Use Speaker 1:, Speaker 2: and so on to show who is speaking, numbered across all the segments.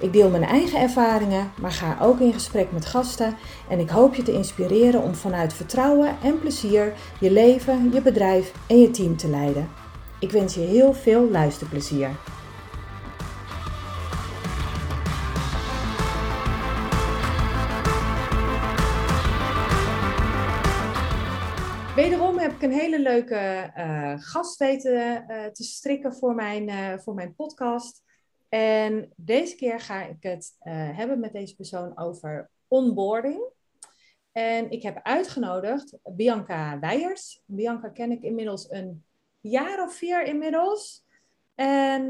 Speaker 1: Ik deel mijn eigen ervaringen, maar ga ook in gesprek met gasten en ik hoop je te inspireren om vanuit vertrouwen en plezier je leven, je bedrijf en je team te leiden. Ik wens je heel veel luisterplezier. Wederom heb ik een hele leuke uh, gast weten uh, te strikken voor mijn, uh, voor mijn podcast. En deze keer ga ik het hebben met deze persoon over onboarding. En ik heb uitgenodigd Bianca Weijers. Bianca ken ik inmiddels een jaar of vier inmiddels. En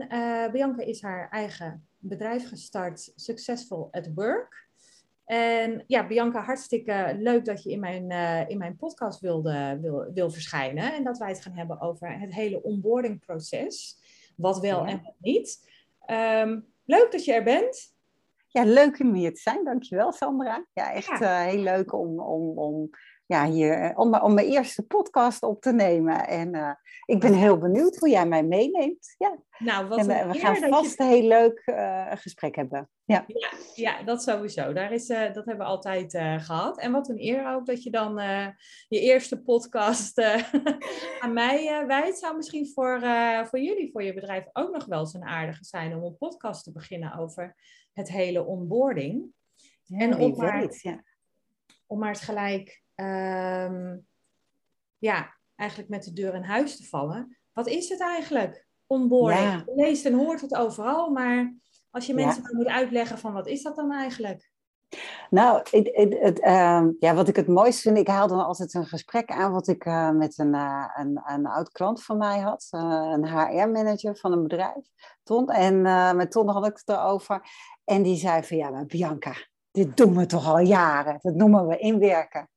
Speaker 1: Bianca is haar eigen bedrijf gestart, Successful at Work. En ja, Bianca, hartstikke leuk dat je in mijn, uh, in mijn podcast wilde, wil, wil verschijnen. En dat wij het gaan hebben over het hele onboardingproces. Wat wel en wat niet. Um, leuk dat je er bent.
Speaker 2: Ja, leuk om hier te zijn. Dankjewel, Sandra. Ja, echt ja. Uh, heel leuk om, om, om ja, hier, eh, om, om mijn eerste podcast op te nemen. En uh, ik ben heel benieuwd hoe jij mij meeneemt. Ja.
Speaker 1: Nou, wat
Speaker 2: en we, we gaan vast je... een heel leuk uh, gesprek hebben. Ja.
Speaker 1: Ja, ja, dat sowieso. Daar is, uh, dat hebben we altijd gehad. En wat een eer ook dat je dan je eerste podcast aan mij wijdt. Zou misschien voor, voor jullie, voor je bedrijf ook nog wel eens een aardige zijn om een podcast te beginnen over het hele onboarding.
Speaker 2: Ja, en om maar, weet, ja.
Speaker 1: om maar het gelijk um, ja, eigenlijk met de deur in huis te vallen. Wat is het eigenlijk, onboarding? Ja. Je leest en hoort het overal, maar als je mensen ja. moet uitleggen van wat is dat dan eigenlijk?
Speaker 2: Nou, het, het, het, uh, ja, wat ik het mooiste vind, ik haal dan altijd een gesprek aan wat ik uh, met een, uh, een, een oud klant van mij had, uh, een HR-manager van een bedrijf, Ton. En met Ton had ik het erover. En die zei van, ja, maar Bianca, dit doen we toch al jaren. Dat noemen we inwerken.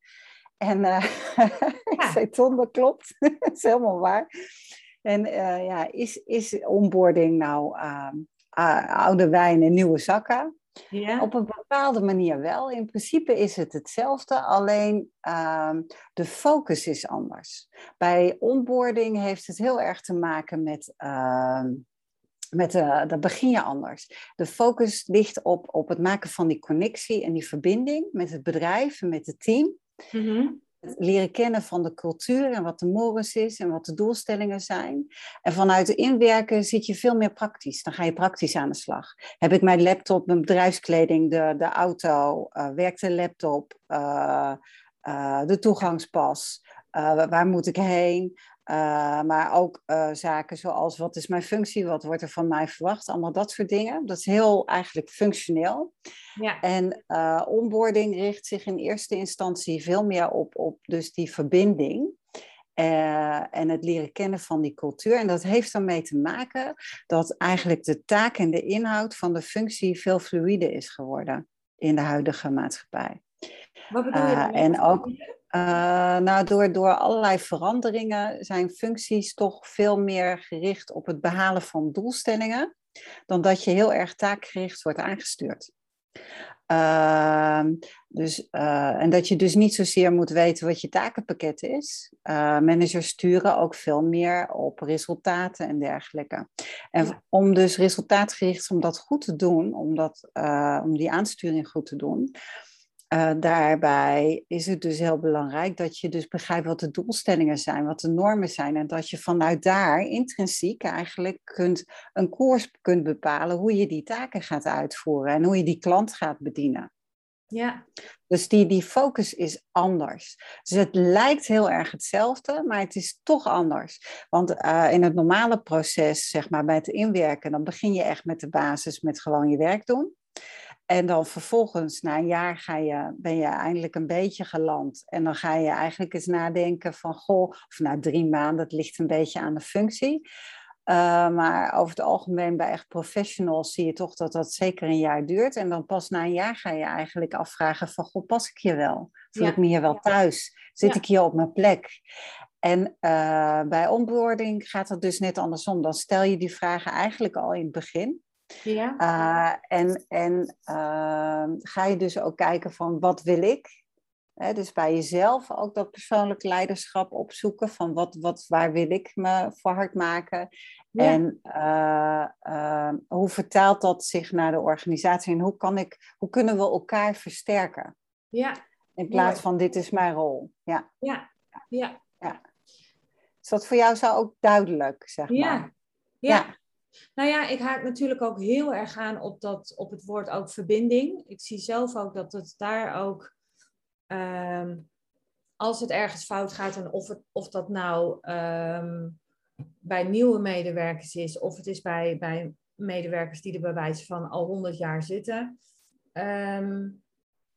Speaker 2: En uh, ik zei, Ton, dat klopt. dat is helemaal waar. En uh, ja, is, is onboarding nou uh, oude wijn en nieuwe zakken?
Speaker 1: Ja.
Speaker 2: Op een bepaalde manier wel. In principe is het hetzelfde, alleen ehm, de focus is anders. Bij onboarding heeft het heel erg te maken met ehm, met, uh, dan begin je anders. De focus ligt op, op het maken van die connectie en die verbinding met het bedrijf en met het team. Het leren kennen van de cultuur en wat de morus is en wat de doelstellingen zijn. En vanuit het inwerken zit je veel meer praktisch. Dan ga je praktisch aan de slag. Heb ik mijn laptop, mijn bedrijfskleding, de, de auto, uh, werkt de laptop, uh, de toegangspas, waar moet ik heen? Uh, maar ook uh, zaken zoals wat is mijn functie, wat wordt er van mij verwacht, allemaal dat soort dingen. Dat is heel eigenlijk functioneel.
Speaker 1: Ja.
Speaker 2: En uh, onboarding richt zich in eerste instantie veel meer op, op dus die verbinding. en het leren kennen van die cultuur. En dat heeft ermee te maken dat eigenlijk de taak en de inhoud van de functie veel fluïde is geworden in de huidige maatschappij.
Speaker 1: Wat bedoel je?
Speaker 2: en ook. Uh, nou, door, door allerlei veranderingen zijn functies toch veel meer gericht op het behalen van doelstellingen, dan dat je heel erg taakgericht wordt aangestuurd. Uh, dus, uh, en dat je dus niet zozeer moet weten wat je takenpakket is. managers sturen ook veel meer op resultaten en dergelijke. En ja. om dus resultaatgericht, om dat goed te doen, om, dat, om die aansturing goed te doen, uh, daarbij is het dus heel belangrijk dat je dus begrijpt wat de doelstellingen zijn, wat de normen zijn. En dat je vanuit daar intrinsiek eigenlijk kunt, een koers kunt bepalen hoe je die taken gaat uitvoeren en hoe je die klant gaat bedienen.
Speaker 1: Ja.
Speaker 2: Dus die, die focus is anders. Dus het lijkt heel erg hetzelfde, maar het is toch anders. Want uh, in het normale proces, zeg maar bij het inwerken, dan begin je echt met de basis, met gewoon je werk doen. En dan vervolgens, na een jaar, ga je, ben je eindelijk een beetje geland. En dan ga je eigenlijk eens nadenken van, goh, of na drie maanden, dat ligt een beetje aan de functie. Uh, maar over het algemeen bij echt professionals zie je toch dat dat zeker een jaar duurt. En dan pas na een jaar ga je eigenlijk afvragen van, goh, pas ik hier wel? Voel ja. ik me hier wel thuis? Zit ja. ik hier op mijn plek? En uh, bij onboarding gaat het dus net andersom. Dan stel je die vragen eigenlijk al in het begin. Ja. Uh, en en uh, ga je dus ook kijken van wat wil ik? He, dus bij jezelf ook dat persoonlijk leiderschap opzoeken van wat, wat, waar wil ik me voor hard maken? En uh, hoe vertaalt dat zich naar de organisatie en hoe, kan ik, hoe kunnen we elkaar versterken?
Speaker 1: Ja.
Speaker 2: In plaats van dit is mijn rol. Ja.
Speaker 1: Ja. ja.
Speaker 2: ja. Is dat voor jou zo ook duidelijk, zeg maar?
Speaker 1: Ja. ja. Nou ja, ik haak natuurlijk ook heel erg aan op, dat, op het woord ook verbinding. Ik zie zelf ook dat het daar ook, ehm, als het ergens fout gaat en of, het, of dat nou ehm, bij nieuwe medewerkers is of het is bij, bij medewerkers die er bij wijze van al honderd jaar zitten. Ehm,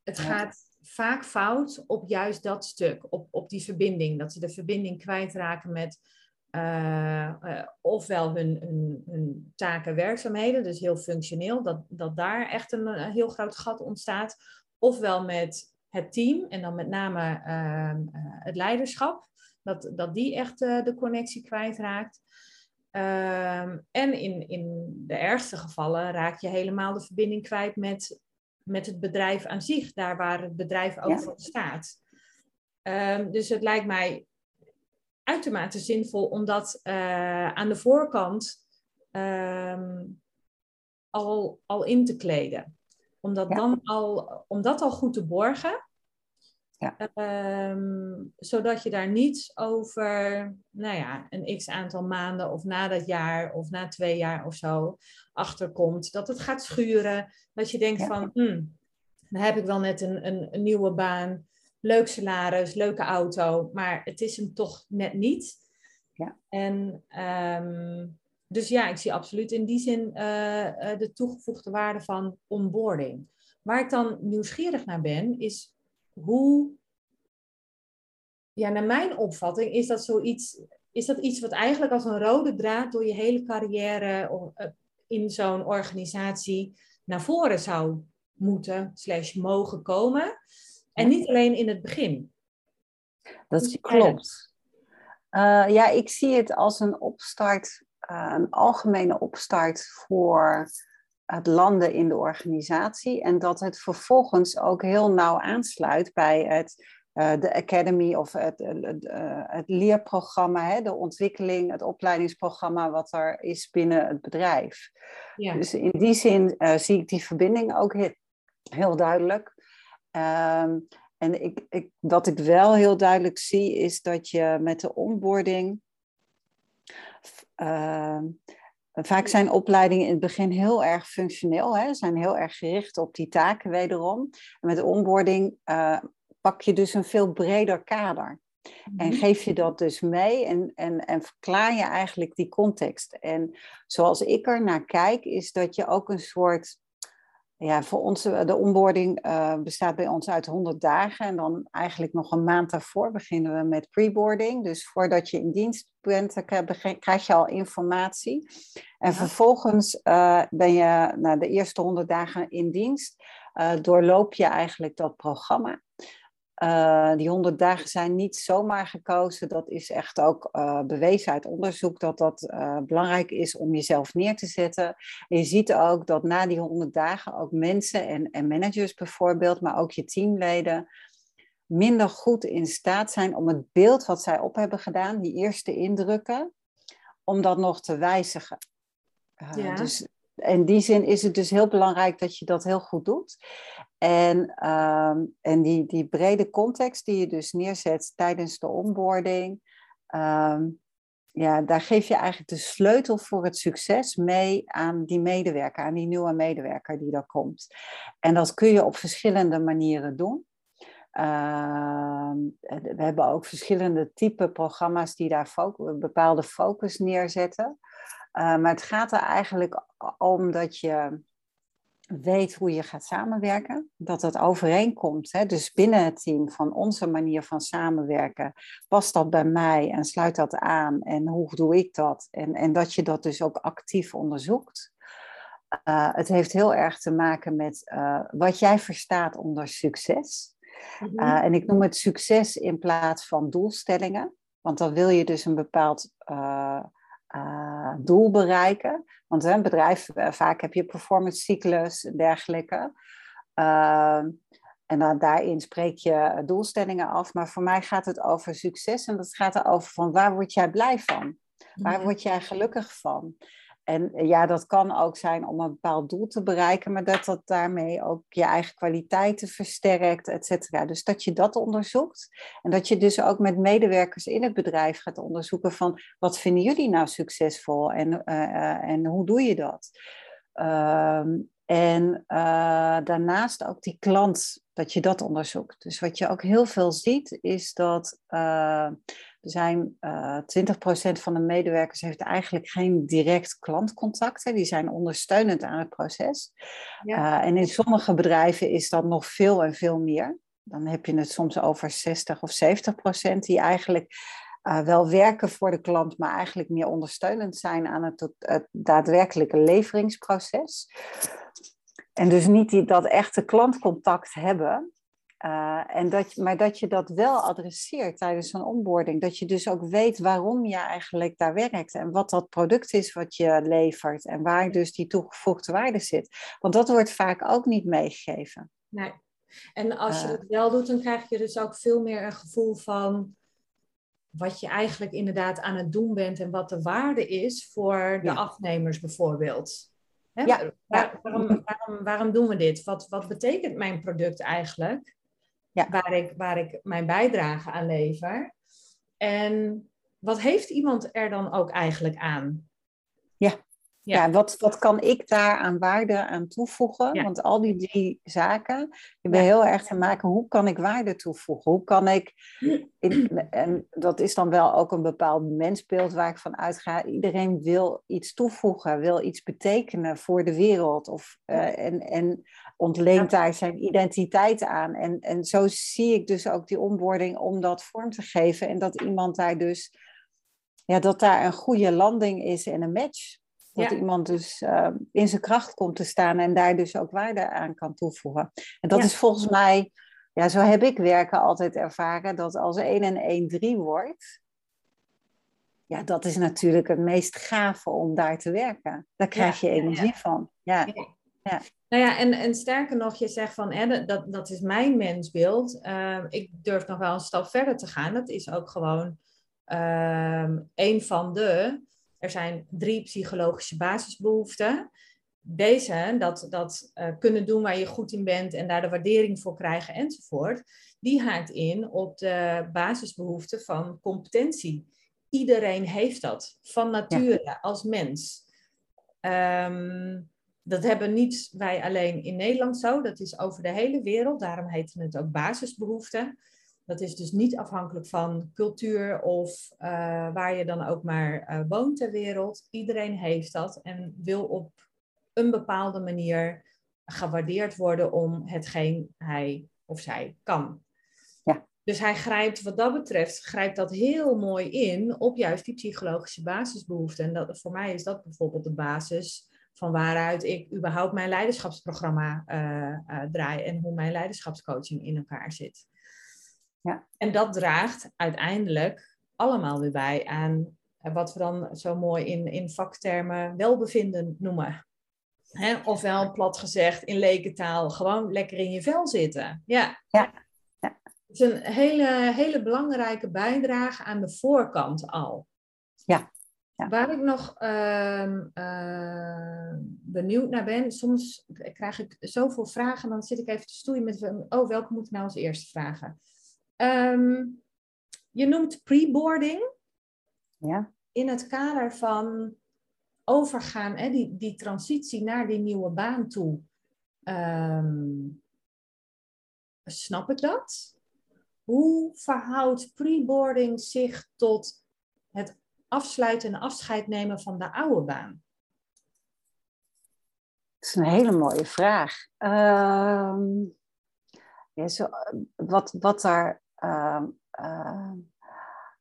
Speaker 1: het gaat vaak fout op juist dat stuk, op, op die verbinding. Dat ze de verbinding kwijtraken met uh, ofwel hun, hun, hun taken, werkzaamheden, dus heel functioneel, dat, dat daar echt een, heel groot gat ontstaat. Ofwel met het team en dan met name ehm, eh, het leiderschap, dat, dat die echt de connectie kwijtraakt. Ehm, en in, in de ergste gevallen raak je helemaal de verbinding kwijt met, met het bedrijf aan zich, daar waar het bedrijf ook voor staat. Um, dus het lijkt mij uitermate zinvol om dat uh, aan de voorkant um, al, al in te kleden. Om dat, dan al, om dat al goed te borgen. Ja. Um, zodat je daar niet over, nou ja, een x aantal maanden of na dat jaar of na twee jaar of zo achterkomt. Dat het gaat schuren. Dat je denkt van, hmm, dan heb ik wel net een, een, een nieuwe baan leuk salaris, leuke auto, maar het is hem toch net niet. Ja. En ehm, dus ja, ik zie absoluut in die zin eh, eh, de toegevoegde waarde van onboarding. Waar ik dan nieuwsgierig naar ben, is hoe, ja, naar mijn opvatting, is dat zoiets, is dat iets wat eigenlijk als een rode draad door je hele carrière eh, in zo'n organisatie naar voren zou moeten, slash mogen komen. En niet alleen in het begin.
Speaker 2: Dat klopt. Uh, ja, ik zie het als een opstart, uh, een algemene opstart voor het landen in de organisatie. En dat het vervolgens ook heel nauw aansluit bij het, uh, de Academy of het, het leerprogramma, hè, de ontwikkeling, het opleidingsprogramma wat er is binnen het bedrijf. Ja. Dus in die zin zie ik die verbinding ook heel, heel duidelijk. Ehm, en ik, ik, wat ik wel heel duidelijk zie, is dat je met de onboarding. Uh, vaak zijn opleidingen in het begin heel erg functioneel, hè, zijn heel erg gericht op die taken wederom. En met de onboarding uh, pak je dus een veel breder kader. En mhm. geef je dat dus mee en, en, en verklaar je eigenlijk die context. En zoals ik er naar kijk, is dat je ook een soort ja, voor ons, eh, de onboarding uh, bestaat bij ons uit 100 dagen. En dan eigenlijk nog een maand daarvoor beginnen we met preboarding. Dus voordat je in dienst bent, krijg je al informatie. En vervolgens uh, ben je na de eerste 100 dagen in dienst. Uh, doorloop je eigenlijk dat programma. Uh, die 100 dagen zijn niet zomaar gekozen. Dat is echt ook uh, bewezen uit onderzoek dat dat uh, belangrijk is om jezelf neer te zetten. En je ziet ook dat na die 100 dagen ook mensen en, en managers bijvoorbeeld, maar ook je teamleden, minder goed in staat zijn om het beeld wat zij op hebben gedaan, die eerste indrukken, om dat nog te wijzigen. Ja. Dus in die zin is het dus heel belangrijk dat je dat heel goed doet. En, ehm, en die, die brede context die je dus neerzet tijdens de onboarding, ehm, ja, daar geef je eigenlijk de sleutel voor het succes mee aan die medewerker, aan die nieuwe medewerker die daar komt. En dat kun je op verschillende manieren doen. Ehm, we hebben ook verschillende type programma's die daar een bepaalde focus neerzetten. Maar het gaat er eigenlijk om dat je weet hoe je gaat samenwerken, dat het overeenkomt. Hè? Dus binnen het team van onze manier van samenwerken, past dat bij mij en sluit dat aan en hoe doe ik dat? En, en dat je dat dus ook actief onderzoekt. Uh, het heeft heel erg te maken met uh, wat jij verstaat onder succes. Uh, en ik noem het succes in plaats van doelstellingen. Want dan wil je dus een bepaald doel bereiken. Want een bedrijf, vaak heb je performance cyclus en dergelijke. Ehm, en dan daarin spreek je doelstellingen af. Maar voor mij gaat het over succes. En dat gaat erover van waar word jij blij van? Waar mhm. word jij gelukkig van? En eh, ja, dat kan ook zijn om een bepaald doel te bereiken, maar dat dat daarmee ook je eigen kwaliteiten versterkt, et cetera. Dus dat je dat onderzoekt en dat je dus ook met medewerkers in het bedrijf gaat onderzoeken van wat vinden jullie nou succesvol en, uh, en hoe doe je dat? Ehm, en daarnaast ook die klant, dat je dat onderzoekt. Dus wat je ook heel veel ziet, is dat er zijn uh, eh, 20% van de medewerkers heeft eigenlijk geen direct klantcontact. Hè. Die zijn ondersteunend aan het proces. Ja. Uh, en in sommige bedrijven is dat nog veel en veel meer. Dan heb je het soms over 60 of 70 procent die eigenlijk wel werken voor de klant, maar eigenlijk meer ondersteunend zijn aan het, het daadwerkelijke leveringsproces. En dus niet die, dat echte klantcontact hebben. Uh, en dat, maar dat je dat wel adresseert tijdens een onboarding. Dat je dus ook weet waarom je eigenlijk daar werkt. En wat dat product is wat je levert. En waar dus die toegevoegde waarde zit. Want dat wordt vaak ook niet meegegeven.
Speaker 1: Nee. En als je uh, dat wel doet, dan krijg je dus ook veel meer een gevoel van wat je eigenlijk inderdaad aan het doen bent en wat de waarde is voor de afnemers bijvoorbeeld. Hè? Ja, waarom, waarom, waarom, doen we dit? Wat, wat betekent mijn product eigenlijk? ja. waar, ik, waar ik mijn bijdrage aan lever. En wat heeft iemand er dan ook eigenlijk aan?
Speaker 2: Ja, ja. wat, wat kan ik daar aan waarde aan toevoegen? Want al die drie zaken hebben heel erg te maken, hoe kan ik waarde toevoegen? Hoe kan ik, in, en dat is dan wel ook een bepaald mensbeeld waar ik van uitga. Iedereen wil iets toevoegen, wil iets betekenen voor de wereld. Of, uh, en, en ontleent daar zijn identiteit aan. En, en zo zie ik dus ook die onboarding om dat vorm te geven. En dat iemand daar dus, ja, dat daar een goede landing is en een match. Dat iemand dus uh, in zijn kracht komt te staan en daar dus ook waarde aan kan toevoegen. En dat is volgens mij, ja, zo heb ik werken altijd ervaren, dat als 1 en 1 3 wordt, ja, dat is natuurlijk het meest gave om daar te werken. Daar krijg je energie van. Ja.
Speaker 1: ja. Nou ja, en, en sterker nog, je zegt van, hè, dat, dat is mijn mensbeeld. Uh, ik durf nog wel een stap verder te gaan. Dat is ook gewoon uh, een van de. Er zijn drie psychologische basisbehoeften. Deze, dat, dat uh, kunnen doen waar je goed in bent en daar de waardering voor krijgen enzovoort, die haakt in op de basisbehoeften van competentie. Iedereen heeft dat, van nature, als mens. Um, dat hebben niet wij alleen in Nederland zo, dat is over de hele wereld. Daarom heten het ook basisbehoeften. Dat is dus niet afhankelijk van cultuur of uh, waar je dan ook maar uh, woont ter wereld. Iedereen heeft dat en wil op een bepaalde manier gewaardeerd worden om hetgeen hij of zij kan. Ja. Dus hij grijpt wat dat betreft, grijpt dat heel mooi in op juist die psychologische basisbehoeften. En dat, voor mij is dat bijvoorbeeld de basis van waaruit ik überhaupt mijn leiderschapsprogramma uh, draai en hoe mijn leiderschapscoaching in elkaar zit. Ja. En dat draagt uiteindelijk allemaal weer bij aan eh, wat we dan zo mooi in, in vaktermen welbevinden noemen. Hè? Ofwel, plat gezegd, in lekentaal, gewoon lekker in je vel zitten. Ja. ja. ja. Het is een hele, hele belangrijke bijdrage aan de voorkant al.
Speaker 2: Ja,
Speaker 1: Waar ik nog ehm, ehm, benieuwd naar ben, soms krijg ik zoveel vragen, dan zit ik even te stoeien met, oh, welke moet ik nou als eerste vragen? Ehm, je noemt preboarding.
Speaker 2: Ja.
Speaker 1: In het kader van overgaan, hè, die, die transitie naar die nieuwe baan toe. snap ik dat? Hoe verhoudt preboarding zich tot het afsluiten en afscheid nemen van de oude baan?
Speaker 2: Dat is een hele mooie vraag. Uh, ja, zo, wat, wat daar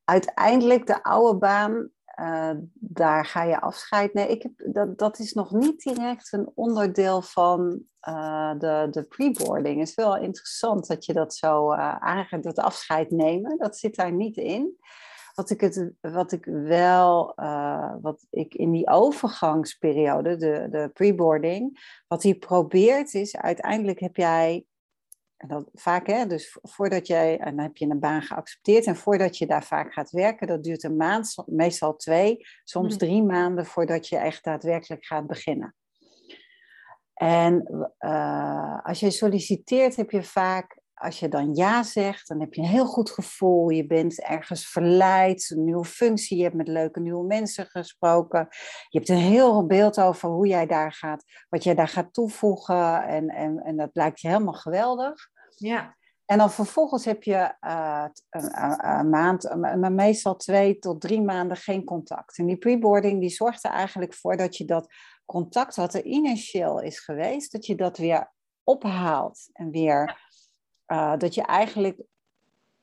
Speaker 2: uiteindelijk de oude baan, eh, daar ga je afscheid nemen. Ik heb, dat, dat is nog niet direct een onderdeel van uh, de, de preboarding. Het is wel interessant dat je dat zo aangeeft, dat afscheid nemen. Dat zit daar niet in. wat ik, het, wat ik wel, uh, wat ik in die overgangsperiode, de, de preboarding, wat hij probeert is, uiteindelijk heb jij, en dat vaak hè, dus voordat jij, en dan heb je een baan geaccepteerd en voordat je daar vaak gaat werken, dat duurt een maand, meestal twee, soms hmm. drie maanden voordat je echt daadwerkelijk gaat beginnen. En uh, als je solliciteert, heb je vaak als je dan ja zegt, dan heb je een heel goed gevoel. Je bent ergens verleid, een nieuwe functie, je hebt met leuke nieuwe mensen gesproken. Je hebt een heel beeld over hoe jij daar gaat, wat jij daar gaat toevoegen. En, en, en dat lijkt je helemaal geweldig.
Speaker 1: Ja.
Speaker 2: En dan vervolgens heb je uh, een, een, maand, maar meestal twee tot drie maanden geen contact. En die preboarding die zorgt er eigenlijk voor dat je dat contact wat er initieel is geweest, dat je dat weer ophaalt en weer uh, dat je eigenlijk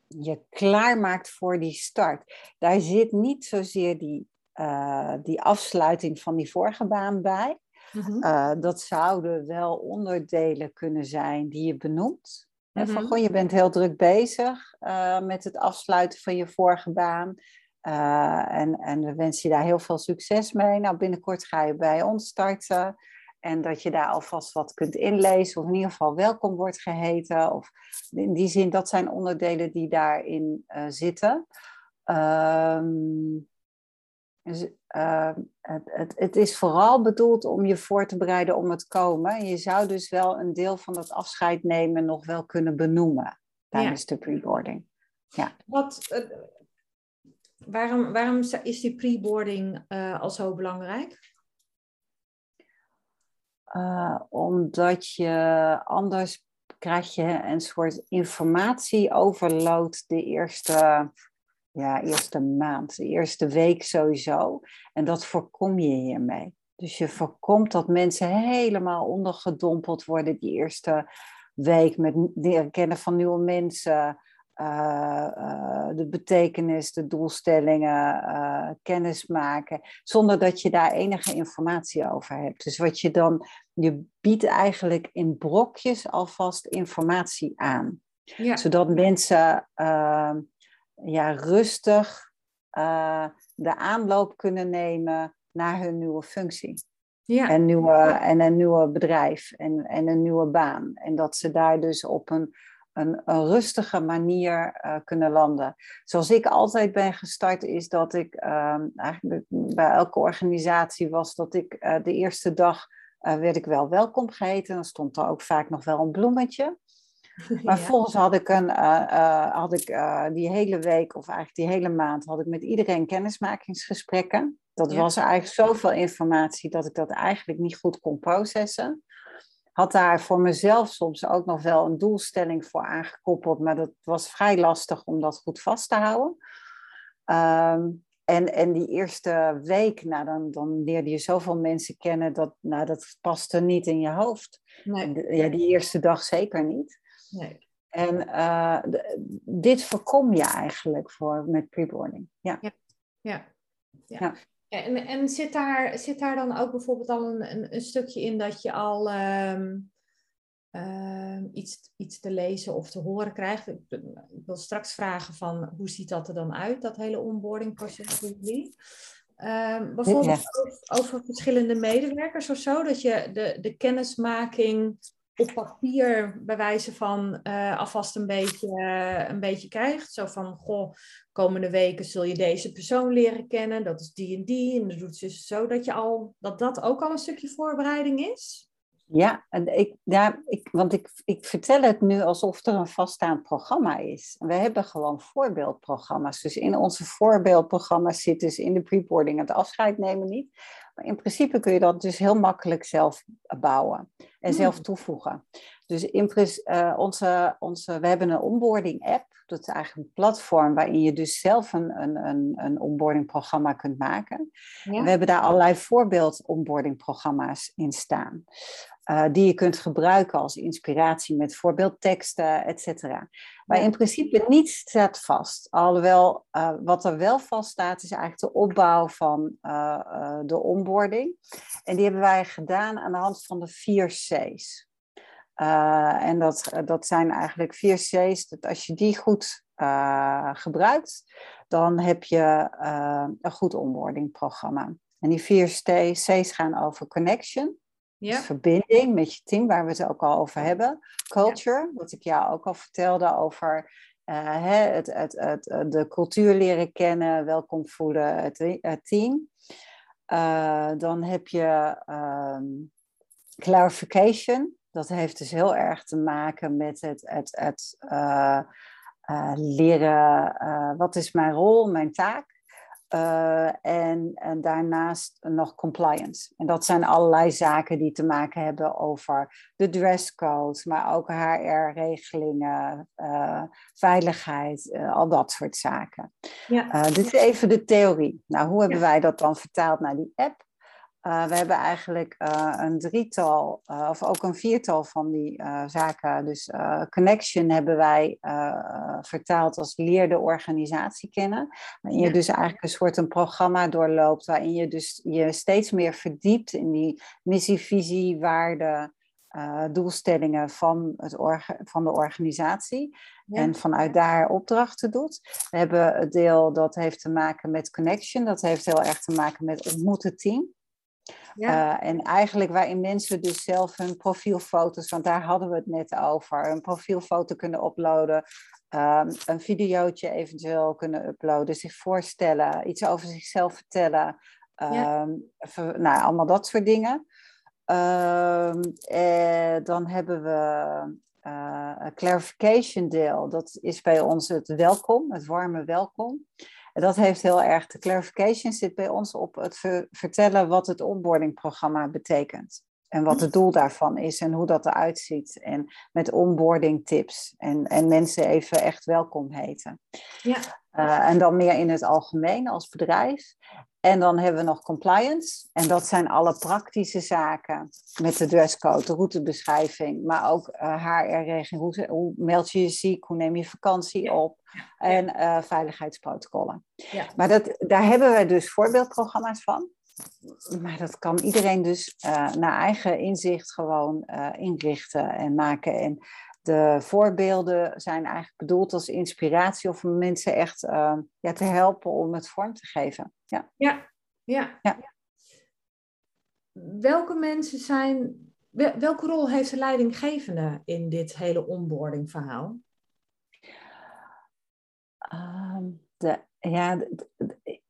Speaker 2: je klaarmaakt voor die start. Daar zit niet zozeer die, uh, die afsluiting van die vorige baan bij. Mm-hmm. Uh, dat zouden wel onderdelen kunnen zijn die je benoemt. Van, goh, je bent heel druk bezig met het afsluiten van je vorige baan. en, en we wensen je daar heel veel succes mee. Nou, binnenkort ga je bij ons starten. En dat je daar alvast wat kunt inlezen, of in ieder geval welkom wordt geheten. Of in die zin, dat zijn onderdelen die daarin uh, zitten. Um, dus, uh, het, het, het, is vooral bedoeld om je voor te bereiden om het komen. Je zou dus wel een deel van dat afscheid nemen nog wel kunnen benoemen tijdens ja. de preboarding. Ja.
Speaker 1: Wat, uh, waarom, waarom is die preboarding al zo belangrijk?
Speaker 2: Uh, omdat je anders krijg je een soort informatieoverload de eerste, ja, eerste maand, de eerste week sowieso. En dat voorkom je hiermee. Dus je voorkomt dat mensen helemaal ondergedompeld worden die eerste week met leren kennen van nieuwe mensen, de betekenis, de doelstellingen, uh, kennis maken, zonder dat je daar enige informatie over hebt. Dus wat je dan, je biedt eigenlijk in brokjes alvast informatie aan, ja. zodat mensen ja, rustig de aanloop kunnen nemen naar hun nieuwe functie. Ja. En, nieuwe, en een nieuwe bedrijf en, en een nieuwe baan. En dat ze daar dus op een een, een rustige manier uh, kunnen landen. Zoals ik altijd ben gestart, is dat ik uh, eigenlijk bij elke organisatie was dat ik uh, de eerste dag uh, werd ik wel welkom geheten. Dan stond er ook vaak nog wel een bloemetje. Maar ja. volgens had ik, een, had ik die hele week, of eigenlijk die hele maand, had ik met iedereen kennismakingsgesprekken. Dat ja. was eigenlijk zoveel informatie dat ik dat eigenlijk niet goed kon processen had daar voor mezelf soms ook nog wel een doelstelling voor aangekoppeld, maar dat was vrij lastig om dat goed vast te houden. Um, en, en die eerste week, nou, dan, dan leerde je zoveel mensen kennen dat nou, dat paste niet in je hoofd. Nee. Ja, die eerste dag zeker niet. Nee. En uh, dit voorkom je eigenlijk voor met preboarding. Ja.
Speaker 1: Ja. ja. ja. ja. En, en zit, daar, zit daar dan ook bijvoorbeeld al een, een, een stukje in dat je al um, um, iets, iets te lezen of te horen krijgt? Ik, ik, wil straks vragen van hoe ziet dat er dan uit, dat hele onboarding proces um, bijvoorbeeld ja. over, over, verschillende medewerkers of zo, dat je de, de kennismaking op papier bij wijze van uh, alvast een beetje, een beetje krijgt. Zo van, goh, komende weken zul je deze persoon leren kennen. Dat is die en die. En dat doet ze zo dat, je al, dat dat ook al een stukje voorbereiding is.
Speaker 2: Ja, en ik, ja ik, want ik, ik vertel het nu alsof er een vaststaand programma is. We hebben gewoon voorbeeldprogramma's. Dus in onze voorbeeldprogramma's zit dus in de preboarding het afscheid nemen niet. In principe kun je dat dus heel makkelijk zelf bouwen en zelf hmm. toevoegen. Dus in, uh, onze, onze, we hebben een onboarding app. Dat is eigenlijk een platform waarin je dus zelf een, een, een, een onboarding programma kunt maken. Ja. We hebben daar allerlei voorbeeld onboarding programma's in staan. Uh, die je kunt gebruiken als inspiratie met voorbeeldteksten, et cetera. Maar in principe niets staat vast. Alhoewel, uh, wat er wel vast staat, is eigenlijk de opbouw van uh, de onboarding. En die hebben wij gedaan aan de hand van de vier C's. en dat, dat zijn eigenlijk vier C's. Dat als je die goed gebruikt, dan heb je een goed onboardingprogramma. En die vier C's gaan over connection, ja. verbinding met je team, waar we het ook al over hebben. Culture, wat ik jou ook al vertelde over uh, het, het, het, de cultuur leren kennen, welkom voelen, het, team. Uh, dan heb je um, clarification. Dat heeft dus heel erg te maken met het, het, het uh, leren, wat is mijn rol, mijn taak. Uh, en, en, daarnaast nog compliance. En dat zijn allerlei zaken die te maken hebben over de dresscode, maar ook HR-regelingen, uh, veiligheid, uh, al dat soort zaken. Ja. dit is even de theorie. Nou, hoe hebben wij dat dan vertaald naar die app? Uh, we hebben eigenlijk uh, een drietal, uh, of ook een viertal van die zaken. Dus Connection hebben wij vertaald als leer de organisatie kennen. Waarin je dus eigenlijk een soort een programma doorloopt, waarin je dus je steeds meer verdiept in die missie, visie, waarden, doelstellingen van, het van de organisatie. En vanuit daar opdrachten doet. We hebben het deel dat heeft te maken met connection. Dat heeft heel erg te maken met ontmoeten team. Ja. Uh, en eigenlijk waarin mensen dus zelf hun profielfoto's, want daar hadden we het net over, een profielfoto kunnen uploaden, um, een videootje eventueel kunnen uploaden, zich voorstellen, iets over zichzelf vertellen, um, nou, allemaal dat soort dingen. Um, eh, dan hebben we uh, een clarification deel, dat is bij ons het welkom, het warme welkom dat heeft heel erg, de clarification zit bij ons op het vertellen wat het onboardingprogramma betekent. En wat het doel daarvan is en hoe dat eruit ziet. En met onboarding tips. En, en mensen even echt welkom heten. Ja. Uh, en dan meer in het algemeen als bedrijf. En dan hebben we nog compliance. En dat zijn alle praktische zaken met de dresscode, de routebeschrijving, maar ook uh, eh, HR-regeling. Hoe, hoe, meld je je ziek? Hoe neem je vakantie op? En uh, veiligheidsprotocollen. Ja. Maar dat, daar hebben we dus voorbeeldprogramma's van. Maar dat kan iedereen dus uh, naar eigen inzicht gewoon inrichten en maken. En de voorbeelden zijn eigenlijk bedoeld als inspiratie of om mensen echt ja, te helpen om het vorm te geven. Ja.
Speaker 1: Ja, ja. ja. Welke mensen zijn, welke rol heeft de leidinggevende in dit hele onboarding verhaal?
Speaker 2: Um, de, ja, de,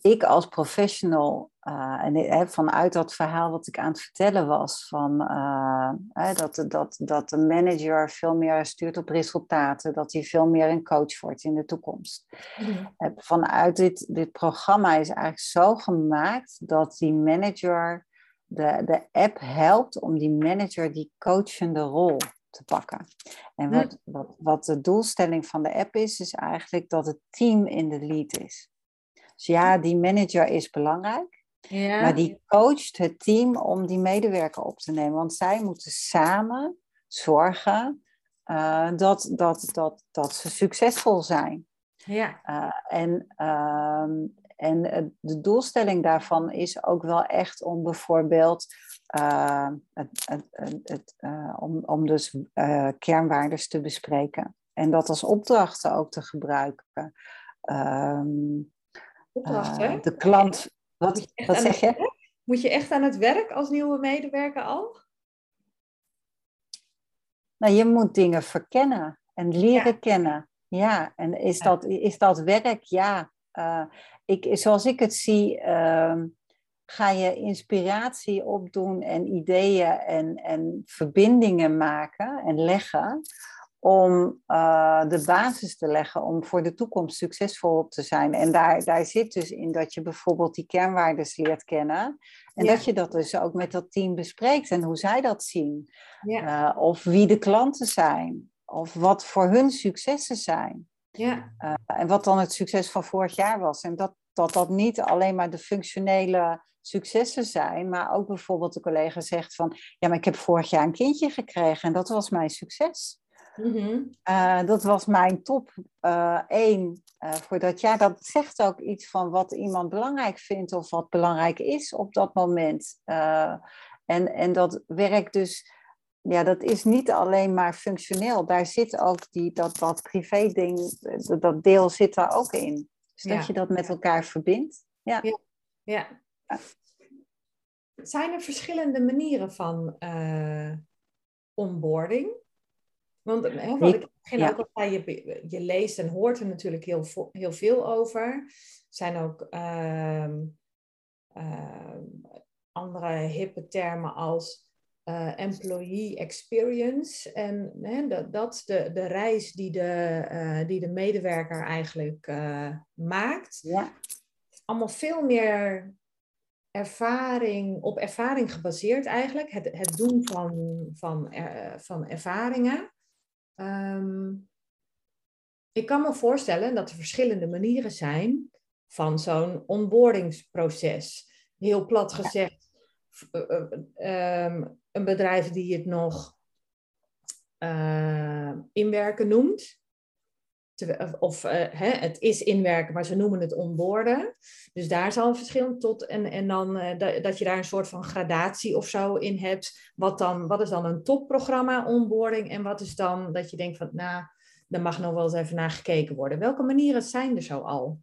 Speaker 2: ik als professional, uh, en vanuit dat verhaal wat ik aan het vertellen was, van, uh, dat, dat, dat de manager veel meer stuurt op resultaten, dat hij veel meer een coach wordt in de toekomst. Mm-hmm. Vanuit dit, dit programma is eigenlijk zo gemaakt dat die manager, de, de app helpt om die manager die coachende rol te pakken. En wat, wat, wat de doelstelling van de app is, is eigenlijk dat het team in de lead is. Dus ja, die manager is belangrijk. Ja. Maar die coacht het team om die medewerker op te nemen. Want zij moeten samen zorgen uh, dat, dat, dat, dat ze succesvol zijn. Ja. Uh, en, uh, en de doelstelling daarvan is ook wel echt om bijvoorbeeld uh, het, het, het, om, om dus kernwaardes te bespreken. En dat als opdrachten ook te gebruiken. Um,
Speaker 1: opdrachten.
Speaker 2: De klant, wat, wat zeg je?
Speaker 1: Moet je echt aan het werk als nieuwe medewerker al?
Speaker 2: Nou, je moet dingen verkennen en leren kennen. Ja, en is, Dat, is dat werk? Ja. Uh, ik, zoals ik het zie, uh, ga je inspiratie opdoen en ideeën en, en verbindingen maken en leggen om uh, de basis te leggen om voor de toekomst succesvol te zijn. En daar, daar zit dus in dat je bijvoorbeeld die kernwaarden leert kennen. En dat je dat dus ook met dat team bespreekt en hoe zij dat zien. Ja. Uh, of wie de klanten zijn. Of wat voor hun successen zijn. Ja. Uh, en wat dan het succes van vorig jaar was. En dat dat, dat niet alleen maar de functionele successen zijn, maar ook bijvoorbeeld de collega zegt van, ja, maar ik heb vorig jaar een kindje gekregen en dat was mijn succes. Mm dat was mijn top uh, één uh, voor dat jaar. Dat zegt ook iets van wat iemand belangrijk vindt of wat belangrijk is op dat moment. en, en dat werkt dus ja, dat is niet alleen maar functioneel. Daar zit ook die, dat, dat privé-ding, dat deel zit daar ook in. Dus dat je dat met elkaar verbindt. Ja.
Speaker 1: ja. ja. Zijn er verschillende manieren van onboarding? Want hè, wat ik begin ook al zei, je, je leest en hoort er natuurlijk heel, heel veel over. Er zijn ook uh, uh, andere hippe termen als uh, employee experience. En hè, dat, dat is de, de reis die de, uh, die de medewerker eigenlijk uh, maakt.
Speaker 2: Ja.
Speaker 1: Allemaal veel meer ervaring, op ervaring gebaseerd eigenlijk. Het, het doen van, van, van ervaringen. Um, ik kan me voorstellen dat er verschillende manieren zijn van zo'n onboardingsproces. Heel plat gezegd, um, een bedrijf die het nog uh, inwerken noemt. Of uh, hè, het is inwerken, maar ze noemen het onboorden. Dus daar zal een verschil tot. En, en dan uh, dat je daar een soort van gradatie of zo in hebt. Wat, dan, wat is dan een topprogramma onboarding? En wat is dan dat je denkt van, nou, daar mag nog wel eens even naar gekeken worden. Welke manieren zijn er zo al?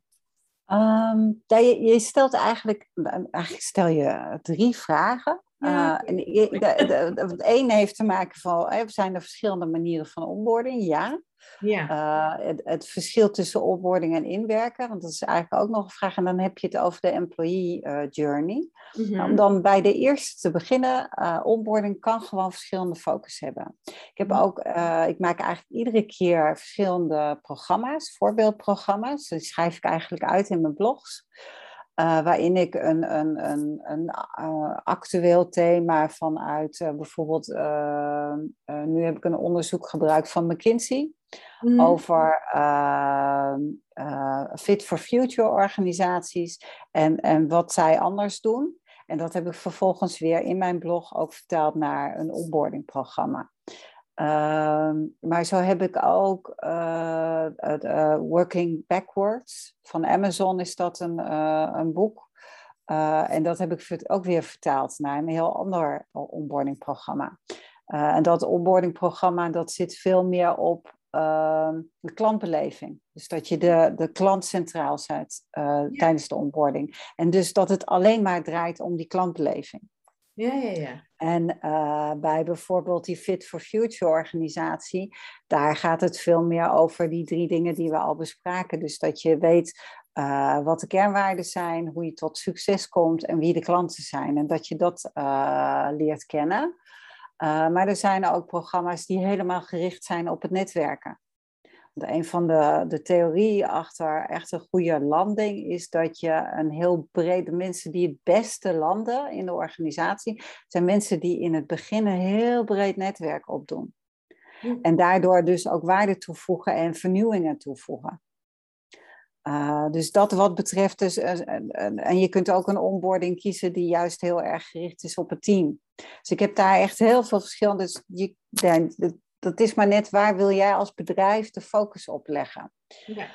Speaker 2: Um, je, je, stelt eigenlijk, eigenlijk stel je drie vragen. Ja. Uh, en het ene heeft te maken van, zijn er verschillende manieren van onboarding? Ja.
Speaker 1: Ja.
Speaker 2: Uh, het, het, verschil tussen onboarding en inwerken, want dat is eigenlijk ook nog een vraag. En dan heb je het over de employee uh, journey. Mm -hmm. Om dan bij de eerste te beginnen, uh, onboarding kan gewoon verschillende focus hebben. Ik heb ook, ik maak eigenlijk iedere keer verschillende programma's, voorbeeldprogramma's. Die schrijf ik eigenlijk uit in mijn blogs. Uh, waarin ik een, een, een, een uh, actueel thema vanuit uh, bijvoorbeeld, nu heb ik een onderzoek gebruikt van McKinsey mm. over Fit for Future organisaties en, en wat zij anders doen. En dat heb ik vervolgens weer in mijn blog ook vertaald naar een onboardingprogramma. Uh, maar zo heb ik ook uh, uh, Working Backwards van Amazon is dat een, eh, een boek. en dat heb ik ook weer vertaald naar een heel ander onboardingprogramma. en dat onboardingprogramma dat zit veel meer op ehm, de klantbeleving. Dus dat je de, de klant centraal zet ja. tijdens de onboarding. En dus dat het alleen maar draait om die klantbeleving.
Speaker 1: Ja, ja, ja.
Speaker 2: En uh, bij bijvoorbeeld die Fit for Future organisatie, daar gaat het veel meer over die drie dingen die we al bespraken. Dus dat je weet uh, wat de kernwaarden zijn, hoe je tot succes komt en wie de klanten zijn. En dat je dat uh, leert kennen. Maar er zijn ook programma's die helemaal gericht zijn op het netwerken een van de, de theorieën achter echt een goede landing is dat je een heel brede mensen die het beste landen in de organisatie, zijn mensen die in het begin een heel breed netwerk opdoen. En daardoor dus ook waarde toevoegen en vernieuwingen toevoegen. Uh, dus dat wat betreft, dus, uh, en je kunt ook een onboarding kiezen die juist heel erg gericht is op het team. Dus ik heb daar echt heel veel verschillende. Dus je, dat is maar net waar wil jij als bedrijf de focus op leggen. Ja.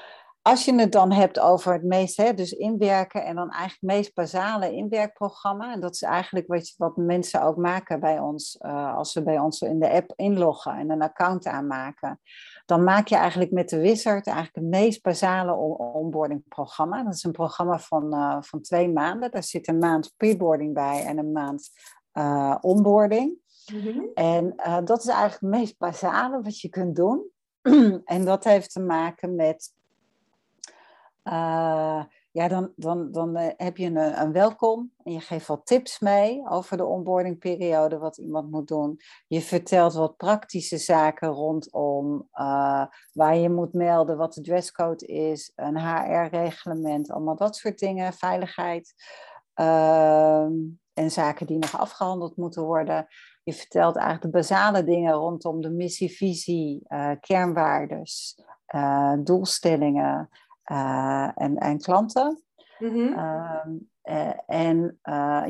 Speaker 2: Als je het dan hebt over het meest, hè, dus inwerken en dan eigenlijk het meest basale inwerkprogramma. En dat is eigenlijk wat, wat mensen ook maken bij ons, uh, als ze bij ons in de app inloggen en een account aanmaken. Dan maak je eigenlijk met de Wizard eigenlijk het meest basale onboardingprogramma. Dat is een programma van, uh, van twee maanden. Daar zit een maand preboarding bij en een maand uh, onboarding. Mhm. En uh, dat is eigenlijk het meest basale wat je kunt doen. en dat heeft te maken met, ja, dan, dan, dan uh, heb je een, een, welkom en je geeft wat tips mee over de onboardingperiode, wat iemand moet doen. Je vertelt wat praktische zaken rondom waar je moet melden, wat de dresscode is, een HR-reglement, allemaal dat soort dingen, veiligheid. Ehm, en zaken die nog afgehandeld moeten worden. Je vertelt eigenlijk de basale dingen rondom de missie, visie, kernwaardes, doelstellingen uh, en, en klanten. Mm -hmm. en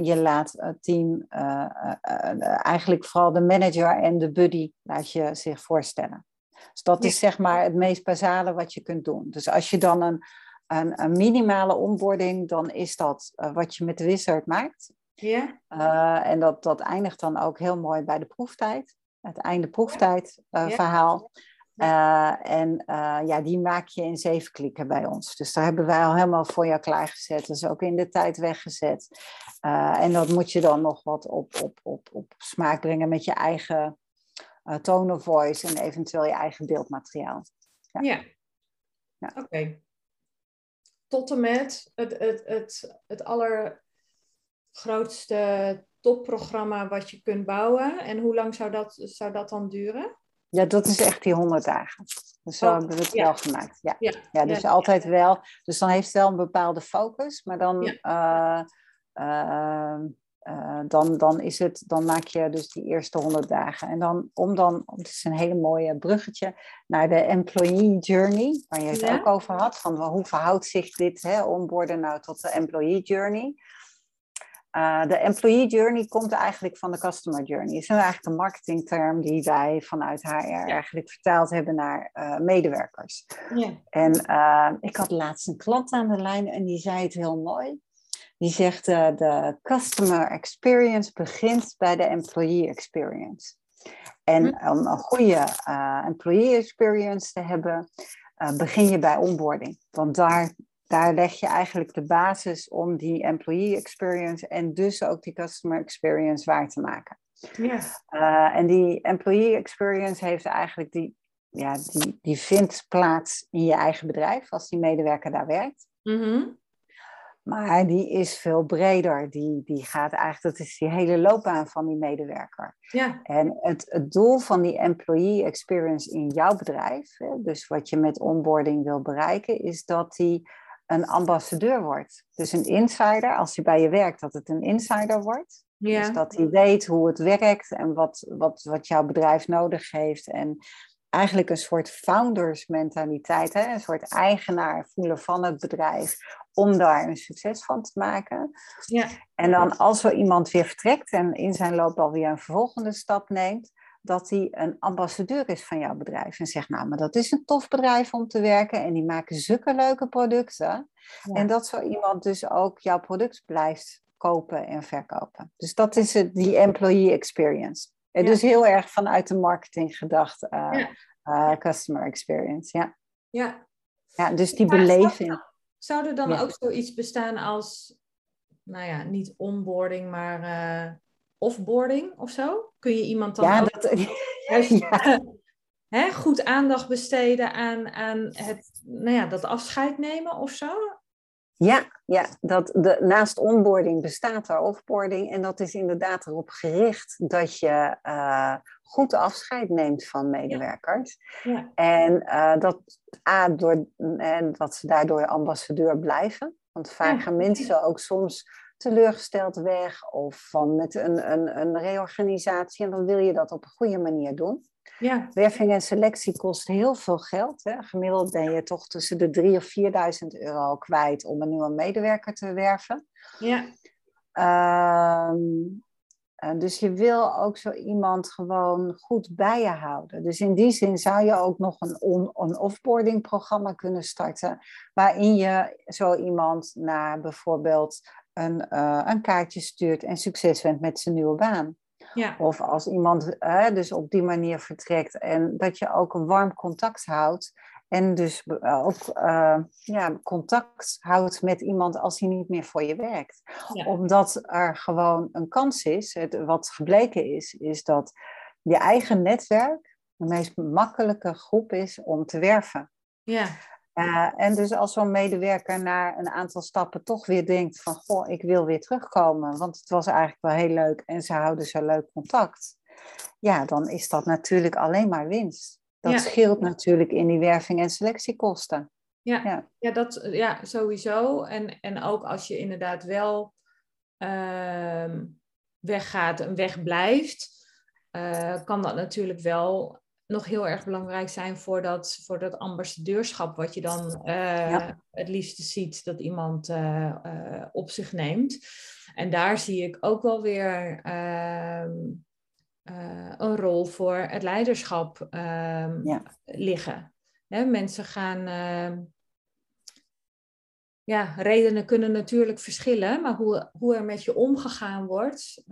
Speaker 2: je laat het team, eigenlijk vooral de manager en de buddy, laat je zich voorstellen. Dus dat is zeg maar het meest basale wat je kunt doen. Dus als je dan een, een, een minimale onboarding, dan is dat wat je met de wizard maakt.
Speaker 1: Ja.
Speaker 2: En dat, dat eindigt dan ook heel mooi bij de proeftijd. het einde proeftijd uh, Uh, en uh, ja, die maak je in zeven klikken bij ons. Dus daar hebben wij al helemaal voor jou klaargezet. Dat is ook in de tijd weggezet. Uh, en dat moet je dan nog wat op, op, op, op smaak brengen met je eigen tone of voice en eventueel je eigen beeldmateriaal.
Speaker 1: Ja, ja. ja. oké. Okay. Tot en met het, het, het, het allergrootste topprogramma wat je kunt bouwen. En hoe lang zou dat, zou dat dan duren?
Speaker 2: Ja, dat is echt die 100 dagen. Dus zo hebben we het wel gemaakt. Ja, ja. ja dus altijd wel. Dus dan heeft het wel een bepaalde focus, maar dan, uh, uh, uh, dan, dan, is het, dan maak je dus die eerste 100 dagen. En dan om dan, het is een hele mooie bruggetje naar de employee journey, waar je het ook over had. Van hoe verhoudt zich dit hè, onboarden nou tot de employee journey? Uh, de employee journey komt eigenlijk van de customer journey. Het is eigenlijk een marketingterm die wij vanuit HR eigenlijk vertaald hebben naar uh, medewerkers. Ja. En uh, ik had laatst een klant aan de lijn en die zei het heel mooi. Die zegt de customer experience begint bij de employee experience. En hm. om een goede employee experience te hebben, begin je bij onboarding. Want daar daar leg je eigenlijk de basis om die employee experience en dus ook die customer experience waar te maken. Ja. Uh, en die employee experience heeft eigenlijk die, ja, die, die vindt plaats in je eigen bedrijf als die medewerker daar werkt. Mm Maar die is veel breder. Die, die gaat eigenlijk, dat is die hele loopbaan van die medewerker. Ja. En het, het doel van die employee experience in jouw bedrijf, hè, dus wat je met onboarding wil bereiken, is dat die een ambassadeur wordt. Dus een insider, als hij bij je werkt, dat het een insider wordt. Ja. Dus dat hij weet hoe het werkt en wat, wat, wat jouw bedrijf nodig heeft. En eigenlijk een soort founders mentaliteit, hè? een soort eigenaar voelen van het bedrijf om daar een succes van te maken. Ja. En dan als er iemand weer vertrekt en in zijn loop alweer een volgende stap neemt, dat hij een ambassadeur is van jouw bedrijf. En zegt, nou, maar dat is een tof bedrijf om te werken en die maken zulke leuke producten. En dat zo iemand dus ook jouw product blijft kopen en verkopen. Dus dat is het, die employee experience. En dus heel erg vanuit de marketing gedacht, uh, uh, customer experience. Ja. Ja. ja, dus die beleving.
Speaker 1: Zou er dan ook zoiets bestaan als, nou ja, niet onboarding, maar uh, offboarding of zo? Kun je iemand dan ja, hè, goed aandacht besteden aan, aan het, nou ja, dat afscheid nemen of zo?
Speaker 2: Ja, ja dat de, naast onboarding bestaat er offboarding. En dat is inderdaad erop gericht dat je uh, goed afscheid neemt van medewerkers. Ja. En uh, dat, A, door, en dat ze daardoor ambassadeur blijven. Want vaak gaan mensen ook soms teleurgesteld weg of van met een, een, een reorganisatie. En dan wil je dat op een goede manier doen. Ja. Werving en selectie kost heel veel geld. Hè. Gemiddeld ben je toch tussen de 3.000 of 4.000 euro kwijt om een nieuwe medewerker te werven. Ja. Um, dus je wil ook zo iemand gewoon goed bij je houden. Dus in die zin zou je ook nog een, on, een offboarding programma kunnen starten. Waarin je zo iemand naar bijvoorbeeld een, uh, een kaartje stuurt en succes wenst met zijn nieuwe baan. Ja. Of als iemand uh, dus op die manier vertrekt en dat je ook een warm contact houdt. En dus uh, ook ja, contact houdt met iemand als hij niet meer voor je werkt. Omdat er gewoon een kans is, het, wat gebleken is, is dat je eigen netwerk de meest makkelijke groep is om te werven. Ja. Uh, en dus als zo'n medewerker na een aantal stappen toch weer denkt van, goh, ik wil weer terugkomen, want het was eigenlijk wel heel leuk en ze houden zo leuk contact. Ja, dan is dat natuurlijk alleen maar winst. Dat scheelt natuurlijk in die werving- en selectiekosten.
Speaker 1: Ja, ja. ja, dat, ja sowieso. En, en ook als je inderdaad wel uh, weggaat en wegblijft, uh, kan dat natuurlijk wel nog heel erg belangrijk zijn voor dat, voor dat ambassadeurschap, wat je dan uh, het liefste ziet dat iemand uh, uh, op zich neemt. En daar zie ik ook wel weer ehm, een rol voor het leiderschap um, ja. liggen. Hè, mensen gaan. Ehm, ja, redenen kunnen natuurlijk verschillen, maar hoe, hoe er met je omgegaan wordt,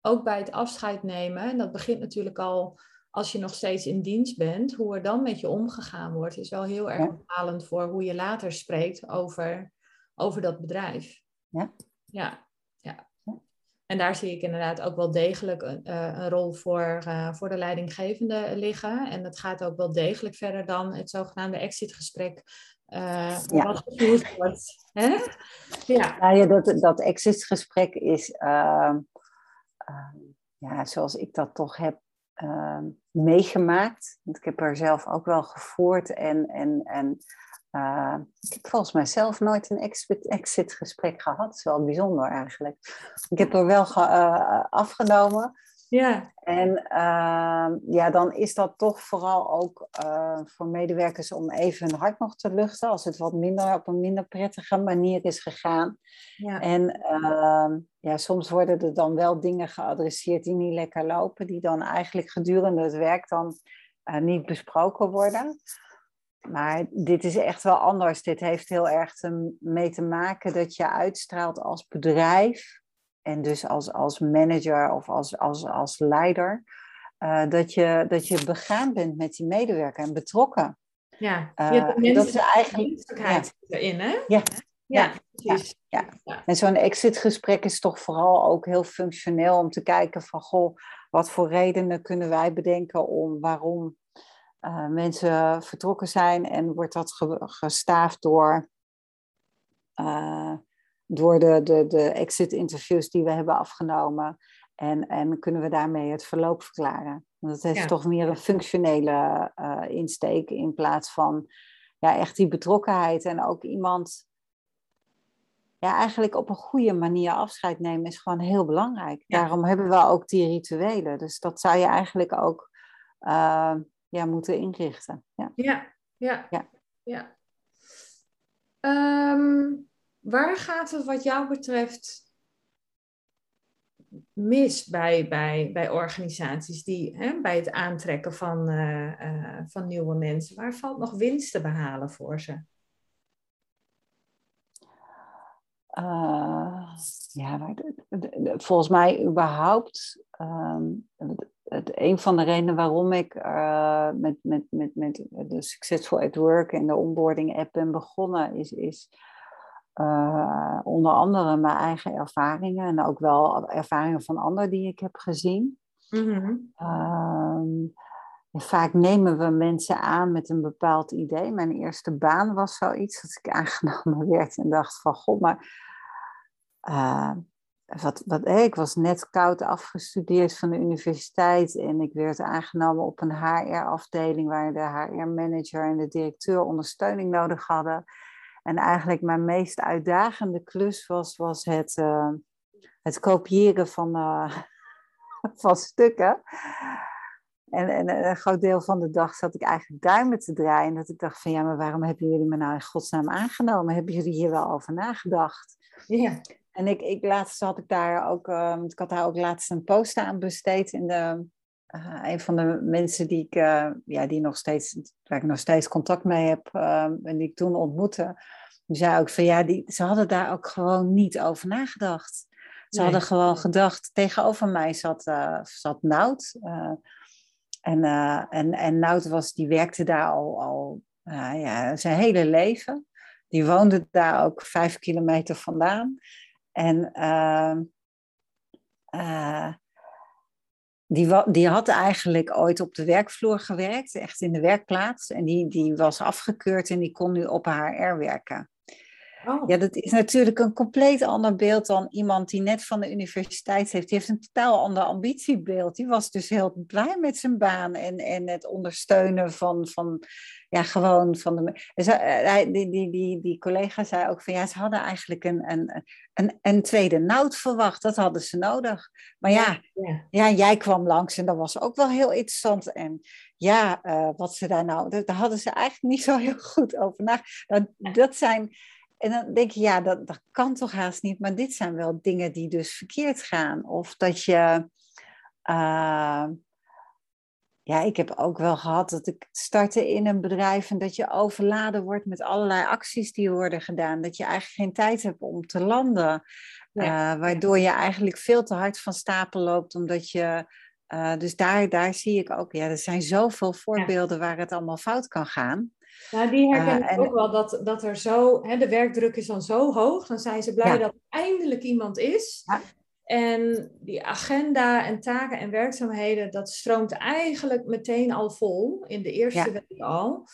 Speaker 1: ook bij het afscheid nemen, en dat begint natuurlijk al als je nog steeds in dienst bent, hoe er dan met je omgegaan wordt, is wel heel erg bepalend voor hoe je later spreekt over, over dat bedrijf.
Speaker 2: Ja,
Speaker 1: ja. En daar zie ik inderdaad ook wel degelijk een, uh, een rol voor, uh, voor de leidinggevende liggen. En het gaat ook wel degelijk verder dan het zogenaamde exitgesprek. Uh, ja. Wat gevoerd wordt. Hè?
Speaker 2: Ja. Nou ja, dat, dat exitgesprek is, ehm, ehm, ja, zoals ik dat toch heb ehm, meegemaakt. Want ik heb er zelf ook wel gevoerd en, en, en uh, ik heb volgens mij zelf nooit een exit gesprek gehad. Dat is wel bijzonder eigenlijk. Ik heb er wel uh, afgenomen.
Speaker 1: Ja.
Speaker 2: En uh, ja, dan is dat toch vooral ook voor medewerkers om even hun hart nog te luchten. Als het wat minder op een minder prettige manier is gegaan.
Speaker 1: Ja.
Speaker 2: En ja, soms worden er dan wel dingen geadresseerd die niet lekker lopen. Die dan eigenlijk gedurende het werk dan niet besproken worden. Maar dit is echt wel anders. Dit heeft heel erg mee te maken dat je uitstraalt als bedrijf en dus als, als manager of als, als, als leider, uh, dat, je, dat je begaan bent met die medewerker en betrokken.
Speaker 1: Ja, uh,
Speaker 2: dat is eigenlijk
Speaker 1: ja. erin, hè?
Speaker 2: Ja. Ja, ja, ja, ja. En zo'n exitgesprek is toch vooral ook heel functioneel om te kijken van, goh, wat voor redenen kunnen wij bedenken om waarom uh, mensen vertrokken zijn en wordt dat gestaafd door, uh, door de, de, de exit interviews die we hebben afgenomen. En, en kunnen we daarmee het verloop verklaren. Want het heeft ja. toch meer een functionele uh, insteek in plaats van ja, echt die betrokkenheid. En ook iemand ja, eigenlijk op een goede manier afscheid nemen is gewoon heel belangrijk. Ja. Daarom hebben we ook die rituelen. Dus dat zou je eigenlijk ook uh, ja, moeten inrichten. Ja,
Speaker 1: ja, ja.
Speaker 2: ja.
Speaker 1: ja. Um, waar gaat het wat jou betreft mis bij, bij, bij organisaties die hè, bij het aantrekken van, uh, uh, van nieuwe mensen? Waar valt nog winst te behalen voor ze?
Speaker 2: Uh, ja, volgens mij überhaupt um, het, een van de redenen waarom ik uh, met, met, met, met de Successful at Work en de onboarding app ben begonnen, is, is uh, onder andere mijn eigen ervaringen en ook wel ervaringen van anderen die ik heb gezien.
Speaker 1: Mm-hmm.
Speaker 2: Um, vaak nemen we mensen aan met een bepaald idee. Mijn eerste baan was zoiets dat ik aangenomen werd en dacht van god, maar uh, wat, wat, ik was net koud afgestudeerd van de universiteit en ik werd aangenomen op een HR-afdeling waar de HR-manager en de directeur ondersteuning nodig hadden. En eigenlijk mijn meest uitdagende klus was, was het, uh, het kopiëren van, uh, van stukken. En, en, een groot deel van de dag zat ik eigenlijk duimen te draaien. En dat ik dacht van ja, maar waarom hebben jullie me nou in godsnaam aangenomen? Hebben jullie hier wel over nagedacht?
Speaker 1: Ja.
Speaker 2: En ik, ik laatst had ik daar ook, uh, ik had daar ook laatst een post aan besteed in de, uh, een van de mensen die ik, uh, ja, die nog steeds, waar ik nog steeds contact mee heb ehm, en die ik toen ontmoette, die zei ook van ja, die, ze hadden daar ook gewoon niet over nagedacht. Ze nee. hadden gewoon gedacht, tegenover mij zat, zat Nout. en, en, en Nout was, die werkte daar al, al ja, zijn hele leven. Die woonde daar ook vijf kilometer vandaan. En uh, uh, die, die had eigenlijk ooit op de werkvloer gewerkt, echt in de werkplaats. En die, die was afgekeurd en die kon nu op HR werken.
Speaker 1: Oh.
Speaker 2: Ja, dat is natuurlijk een compleet ander beeld dan iemand die net van de universiteit heeft. Die heeft een totaal ander ambitiebeeld. Die was dus heel blij met zijn baan en, en het ondersteunen van, van ja, gewoon van de. Die, die, die, die collega zei ook van ja, ze hadden eigenlijk een, een, een, een tweede nood verwacht. Dat hadden ze nodig. Maar ja, ja, ja. jij kwam langs en dat was ook wel heel interessant. En ja, uh, wat ze daar nou. Daar hadden ze eigenlijk niet zo heel goed over nagedacht. Dat, dat zijn en dan denk je, ja, dat, dat kan toch haast niet. Maar dit zijn wel dingen die dus verkeerd gaan. Of dat je, uh, Ja, ik heb ook wel gehad dat ik startte in een bedrijf en dat je overladen wordt met allerlei acties die worden gedaan. Dat je eigenlijk geen tijd hebt om te landen. Uh, waardoor je eigenlijk veel te hard van stapel loopt, omdat je. Uh, dus daar, daar zie ik ook, ja, er zijn zoveel voorbeelden waar het allemaal fout kan gaan.
Speaker 1: Nou, die herken ik ook wel, dat, dat er zo, hè, de werkdruk is dan zo hoog, dan zijn ze blij dat er eindelijk iemand is. Ja. En die agenda en taken en werkzaamheden, dat stroomt eigenlijk meteen al vol, in de eerste week al.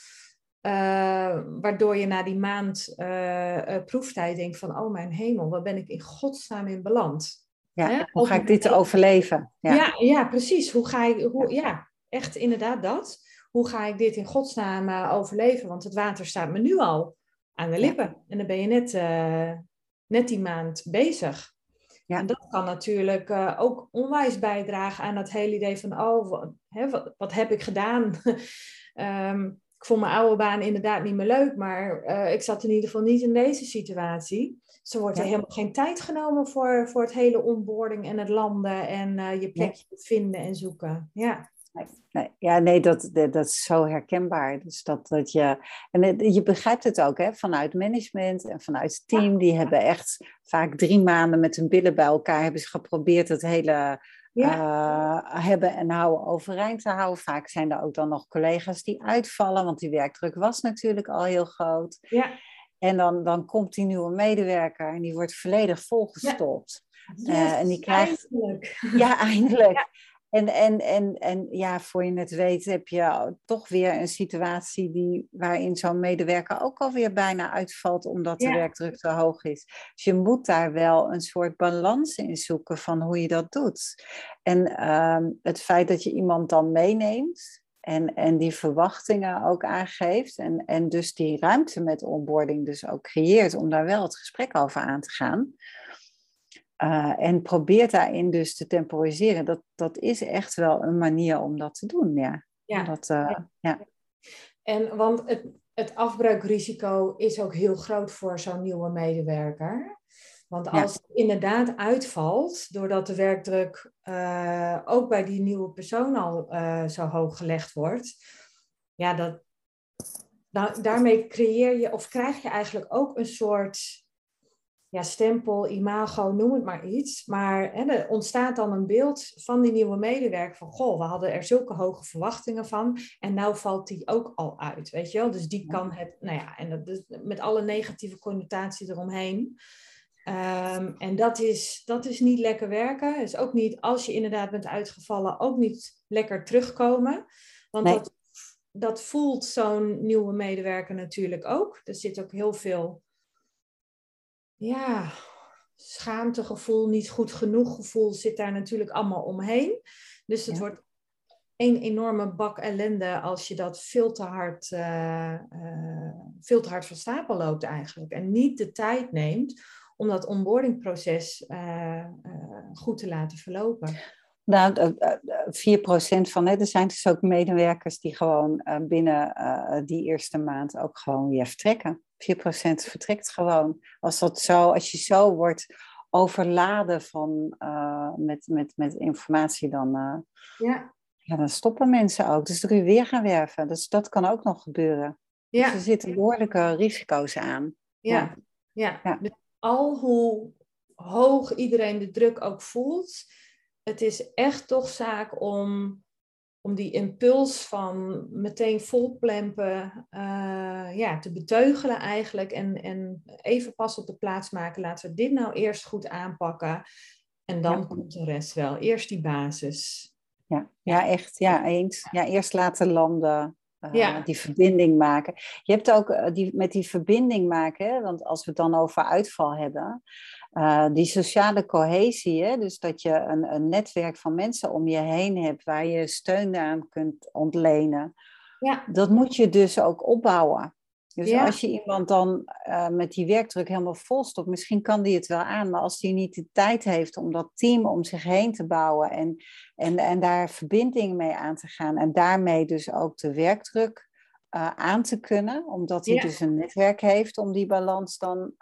Speaker 1: Uh, waardoor je na die maand uh, uh, proeftijd denkt van, oh mijn hemel, waar ben ik in godsnaam in beland?
Speaker 2: Ja, Hè? hoe ga ik dit overleven?
Speaker 1: Ja. ja, ja, precies. Hoe ga ik, hoe, ja, echt inderdaad dat. Hoe ga ik dit in godsnaam overleven? Want het water staat me nu al aan de lippen. En dan ben je net, net die maand bezig. Ja. En dat kan natuurlijk uh, ook onwijs bijdragen aan dat hele idee van, oh, wat, hè, wat, wat heb ik gedaan? um, ik vond mijn oude baan inderdaad niet meer leuk, maar uh, ik zat in ieder geval niet in deze situatie. Dus er wordt ja. er helemaal geen tijd genomen voor, voor het hele onboarding en het landen en je plekje ja. vinden en zoeken. Ja.
Speaker 2: Nee, ja, nee, dat, dat, dat, is zo herkenbaar. Dus dat, dat je, en het, je begrijpt het ook hè, vanuit management en vanuit het team. Die hebben echt vaak drie maanden met hun billen bij elkaar hebben ze geprobeerd het hele ja. uh, hebben en houden overeind te houden. Vaak zijn er ook dan nog collega's die uitvallen, want die werkdruk was natuurlijk al heel groot.
Speaker 1: Ja.
Speaker 2: En dan, dan komt die nieuwe medewerker en die wordt volledig volgestopt. Ja. Yes, uh, en die krijgt.
Speaker 1: Eindelijk.
Speaker 2: Ja, eindelijk. En, en, en, en ja, voor je het weet heb je toch weer een situatie die, waarin zo'n medewerker ook alweer bijna uitvalt omdat de werkdruk te hoog is. Dus je moet daar wel een soort balans in zoeken van hoe je dat doet. En um, het feit dat je iemand dan meeneemt en, en die verwachtingen ook aangeeft en, en dus die ruimte met onboarding dus ook creëert om daar wel het gesprek over aan te gaan. Uh, en probeert daarin dus te temporiseren. Dat, dat is echt wel een manier om dat te doen, ja.
Speaker 1: Ja.
Speaker 2: Dat, uh, ja. ja.
Speaker 1: En want het, het afbreukrisico is ook heel groot voor zo'n nieuwe medewerker. Want als ja. het inderdaad uitvalt, doordat de werkdruk uh, ook bij die nieuwe persoon al zo hoog gelegd wordt, ja, dat, nou, daarmee creëer je of krijg je eigenlijk ook een soort ja, stempel, imago, noem het maar iets. Maar hè, er ontstaat dan een beeld van die nieuwe medewerker van, goh, we hadden er zulke hoge verwachtingen van en nou valt die ook al uit, weet je wel. Dus die kan het, nou ja, en dat is met alle negatieve connotatie eromheen. Um, en dat is, dat is niet lekker werken. Is ook niet, als je inderdaad bent uitgevallen, ook niet lekker terugkomen. Want nee. dat, dat voelt zo'n nieuwe medewerker natuurlijk ook. Er zit ook heel veel ja, schaamtegevoel, niet goed genoeg gevoel zit daar natuurlijk allemaal omheen. Dus het ja. wordt een enorme bak ellende als je dat veel te hard, uh, uh, veel te hard van stapel loopt eigenlijk. En niet de tijd neemt om dat onboardingproces uh, goed te laten verlopen.
Speaker 2: Nou, 4% van, hè, er zijn dus ook medewerkers die gewoon binnen die eerste maand ook gewoon weer vertrekken. 4% vertrekt gewoon. Als, dat zo, als je zo wordt overladen van, uh, met, met, met informatie, dan, uh,
Speaker 1: ja.
Speaker 2: Ja, dan stoppen mensen ook. Dus dan kun je weer gaan werven. Dus dat kan ook nog gebeuren.
Speaker 1: Ja.
Speaker 2: Dus er zitten behoorlijke risico's aan.
Speaker 1: Ja, ja. ja. Dus al hoe hoog iedereen de druk ook voelt, het is echt toch zaak om om die impuls van meteen volplempen uh, ja, te beteugelen eigenlijk. En, en even pas op de plaats maken. Laten we dit nou eerst goed aanpakken. En dan ja. komt de rest wel. Eerst die basis.
Speaker 2: Ja, ja echt. Ja, eens. Ja, eerst laten landen. Uh, ja. Die verbinding maken. Je hebt ook uh, die, met die verbinding maken, hè, want als we het dan over uitval hebben, uh, die sociale cohesie, hè, dus dat je een, een, netwerk van mensen om je heen hebt waar je steun aan kunt ontlenen,
Speaker 1: ja.
Speaker 2: dat moet je dus ook opbouwen. Dus ja. als je iemand dan uh, met die werkdruk helemaal volstopt, misschien kan die het wel aan, maar als die niet de tijd heeft om dat team om zich heen te bouwen en, en, en daar verbinding mee aan te gaan en daarmee dus ook de werkdruk uh, aan te kunnen, omdat hij ja. dus een netwerk heeft om die balans dan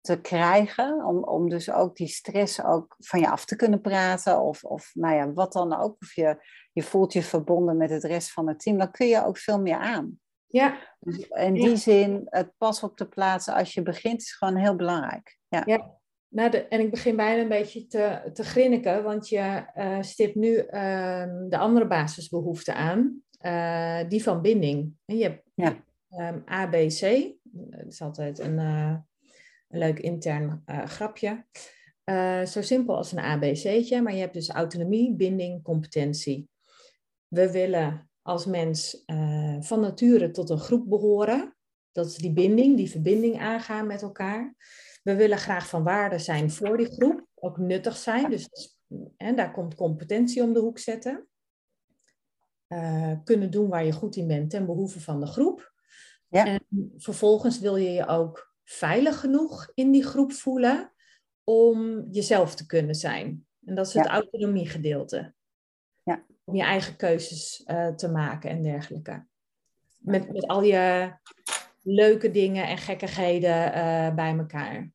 Speaker 2: te krijgen. Om, om dus ook die stress ook van je af te kunnen praten. Of, of nou ja, wat dan ook. Of je, je voelt je verbonden met het rest van het team. Dan kun je ook veel meer aan.
Speaker 1: Ja.
Speaker 2: Dus in die zin, het pas op te plaatsen als je begint is gewoon heel belangrijk. Ja.
Speaker 1: ja. Nou, de, en ik begin bijna een beetje te, te grinniken, want je uh, stipt nu ehm, de andere basisbehoeften aan, uh, die van binding. En je hebt ja. um, A, B, C. Dat is altijd een, uh, een leuk intern grapje. zo simpel als een ABC'tje, maar je hebt dus autonomie, binding, competentie. We willen als mens van nature tot een groep behoren. Dat is die binding, die verbinding aangaan met elkaar. We willen graag van waarde zijn voor die groep, ook nuttig zijn. Dus en daar komt competentie om de hoek zetten. Uh, kunnen doen waar je goed in bent ten behoeve van de groep. Ja. En vervolgens wil je je ook veilig genoeg in die groep voelen om jezelf te kunnen zijn. En dat is het ja. autonomiegedeelte. Ja. Om je eigen keuzes uh, te maken en dergelijke. Met, met al je leuke dingen en gekkigheden uh, bij elkaar.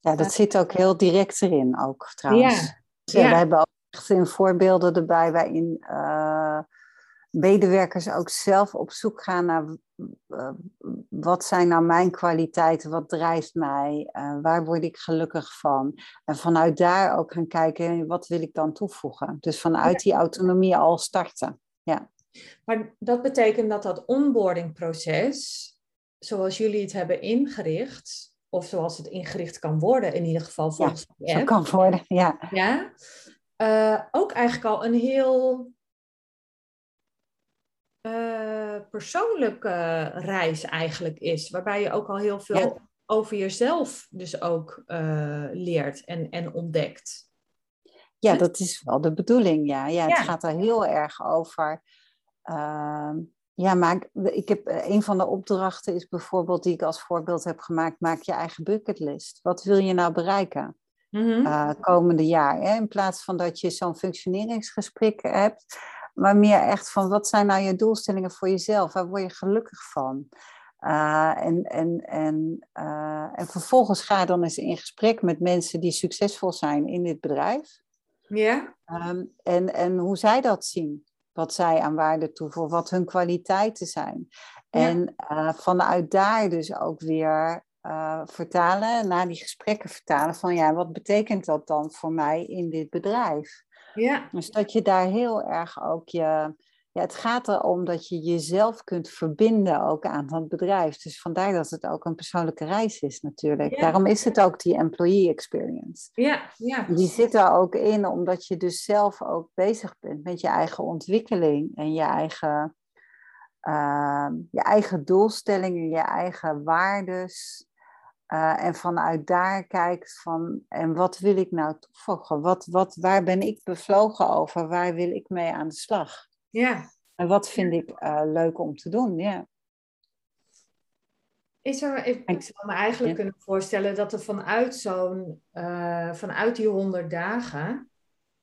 Speaker 2: Ja, dat zit ook heel direct erin ook trouwens. Ja. Ja. We hebben ook echt in voorbeelden erbij waarin medewerkers ook zelf op zoek gaan naar uh, wat zijn nou mijn kwaliteiten, wat drijft mij, uh, waar word ik gelukkig van. En vanuit daar ook gaan kijken, wat wil ik dan toevoegen. Dus vanuit die autonomie al starten. Ja.
Speaker 1: Maar dat betekent dat dat onboardingproces, zoals jullie het hebben ingericht, of zoals het ingericht kan worden, in ieder geval volgens
Speaker 2: ja, Zo kan worden, ja.
Speaker 1: Ja, uh, ook eigenlijk al een heel uh, persoonlijke reis eigenlijk is, waarbij je ook al heel veel over jezelf dus ook uh, leert en, en ontdekt.
Speaker 2: Ja, dat is wel de bedoeling, ja. ja het gaat er heel erg over ehm, ja, maar ik, heb, eh, een van de opdrachten is bijvoorbeeld, die ik als voorbeeld heb gemaakt, maak je eigen bucketlist. Wat wil je nou bereiken mm komende jaar? Hè? In plaats van dat je zo'n functioneringsgesprek hebt, maar meer echt van wat zijn nou je doelstellingen voor jezelf? Waar word je gelukkig van? Uh, en, en, en, uh, en vervolgens ga je dan eens in gesprek met mensen die succesvol zijn in dit bedrijf.
Speaker 1: Ja.
Speaker 2: Um, en, en hoe zij dat zien wat zij aan waarde toevoegen, wat hun kwaliteiten zijn. En uh, vanuit daar dus ook weer uh, vertalen, naar die gesprekken vertalen van ja, wat betekent dat dan voor mij in dit bedrijf?
Speaker 1: Ja.
Speaker 2: Dus dat je daar heel erg ook je, ja, het gaat erom dat je jezelf kunt verbinden ook aan het bedrijf. Dus vandaar dat het ook een persoonlijke reis is natuurlijk. Daarom is het ook die employee experience.
Speaker 1: Ja, ja.
Speaker 2: Die zit daar ook in omdat je dus zelf ook bezig bent met je eigen ontwikkeling en je eigen, uh, je eigen doelstellingen, je eigen waardes. Uh, en vanuit daar kijkt van, en wat wil ik nou toevoegen? Wat, wat, waar ben ik bevlogen over? Waar wil ik mee aan de slag?
Speaker 1: Ja.
Speaker 2: En wat vind ik uh, leuk om te doen, ja.
Speaker 1: Is er, ik, ik zou me eigenlijk kunnen voorstellen dat er vanuit zo'n, uh, vanuit die honderd dagen,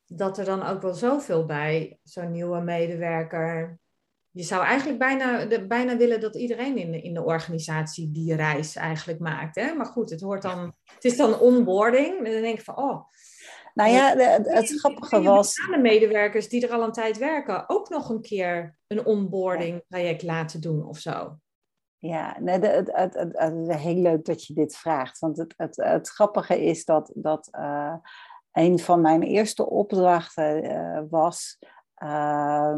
Speaker 1: dat er dan ook wel zoveel bij zo'n nieuwe medewerker. Je zou eigenlijk bijna, de, bijna willen dat iedereen in de, in de organisatie die reis eigenlijk maakt. Hè? Maar goed, het, hoort dan, het is dan onboarding. En dan denk ik van, oh,
Speaker 2: nou ja, het, het grappige was.
Speaker 1: De medewerkers die er al een tijd werken ook nog een keer een onboarding traject laten doen of zo.
Speaker 2: Ja, nee, het, het, het, het, is heel leuk dat je dit vraagt. Want het, het, het grappige is dat, dat uh, een van mijn eerste opdrachten uh, was. Uh,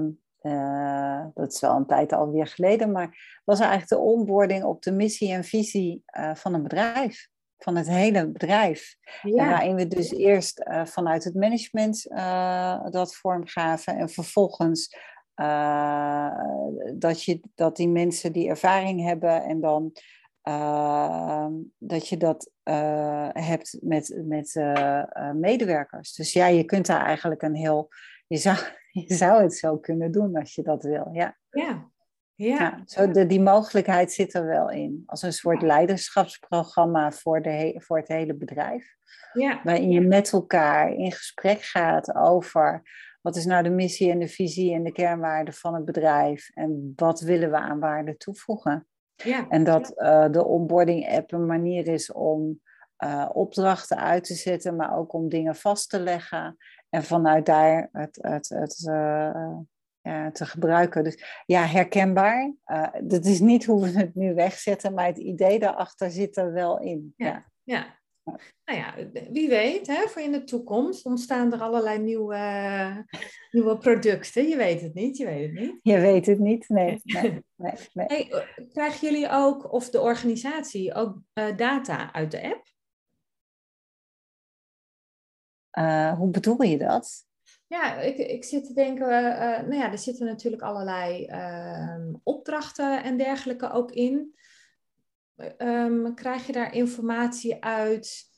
Speaker 2: dat is wel een tijd alweer geleden, maar was eigenlijk de onboarding op de missie en visie van een bedrijf van het hele bedrijf. Ja. waarin we dus eerst uh, vanuit het management dat vormgaven en vervolgens dat, je, dat die mensen die ervaring hebben en dan dat je dat hebt met, met medewerkers. Dus ja, je kunt daar eigenlijk een heel, je zou, je zou het zo kunnen doen als je dat wil. Ja.
Speaker 1: Ja, ja.
Speaker 2: zo de, die mogelijkheid zit er wel in. Als een soort leiderschapsprogramma voor, de voor het hele bedrijf.
Speaker 1: Ja.
Speaker 2: Waarin je met elkaar in gesprek gaat over wat is nou de missie en de visie en de kernwaarden van het bedrijf. En wat willen we aan waarde toevoegen.
Speaker 1: Ja.
Speaker 2: En dat uh, de onboarding app een manier is om uh, opdrachten uit te zetten, maar ook om dingen vast te leggen. En vanuit daar het, het, het uh, ja, te gebruiken. Dus ja, herkenbaar. dat is niet hoe we het nu wegzetten, maar het idee daarachter zit er wel in.
Speaker 1: Ja, ja. Nou ja, wie weet, hè, voor in de toekomst ontstaan er allerlei nieuwe, nieuwe producten. Je weet het niet, je weet het niet.
Speaker 2: Je weet het niet, nee. nee, nee, nee.
Speaker 1: Hey, krijgen jullie ook, of de organisatie, ook data uit de app?
Speaker 2: Uh, hoe bedoel je dat?
Speaker 1: Ja, ik, ik zit te denken, uh, nou ja, er zitten natuurlijk allerlei ehm, opdrachten en dergelijke ook in. Um, krijg je daar informatie uit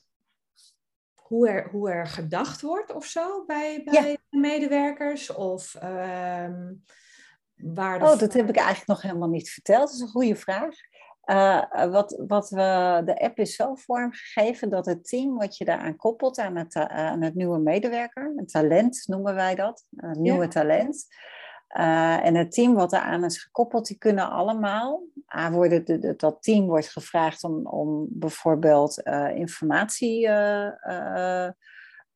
Speaker 1: hoe er, hoe er gedacht wordt of zo bij, bij ja. medewerkers? Of um, waar de
Speaker 2: Oh, dat heb ik eigenlijk nog helemaal niet verteld. Dat is een goede vraag. Uh, wat, wat we, de app is zo vormgegeven dat het team wat je daaraan koppelt aan het, aan het nieuwe medewerker, een talent noemen wij dat, een nieuwe ja. talent. Uh, en het team wat eraan is gekoppeld, die kunnen allemaal. A, worden de, de, dat team wordt gevraagd om, om bijvoorbeeld uh, informatie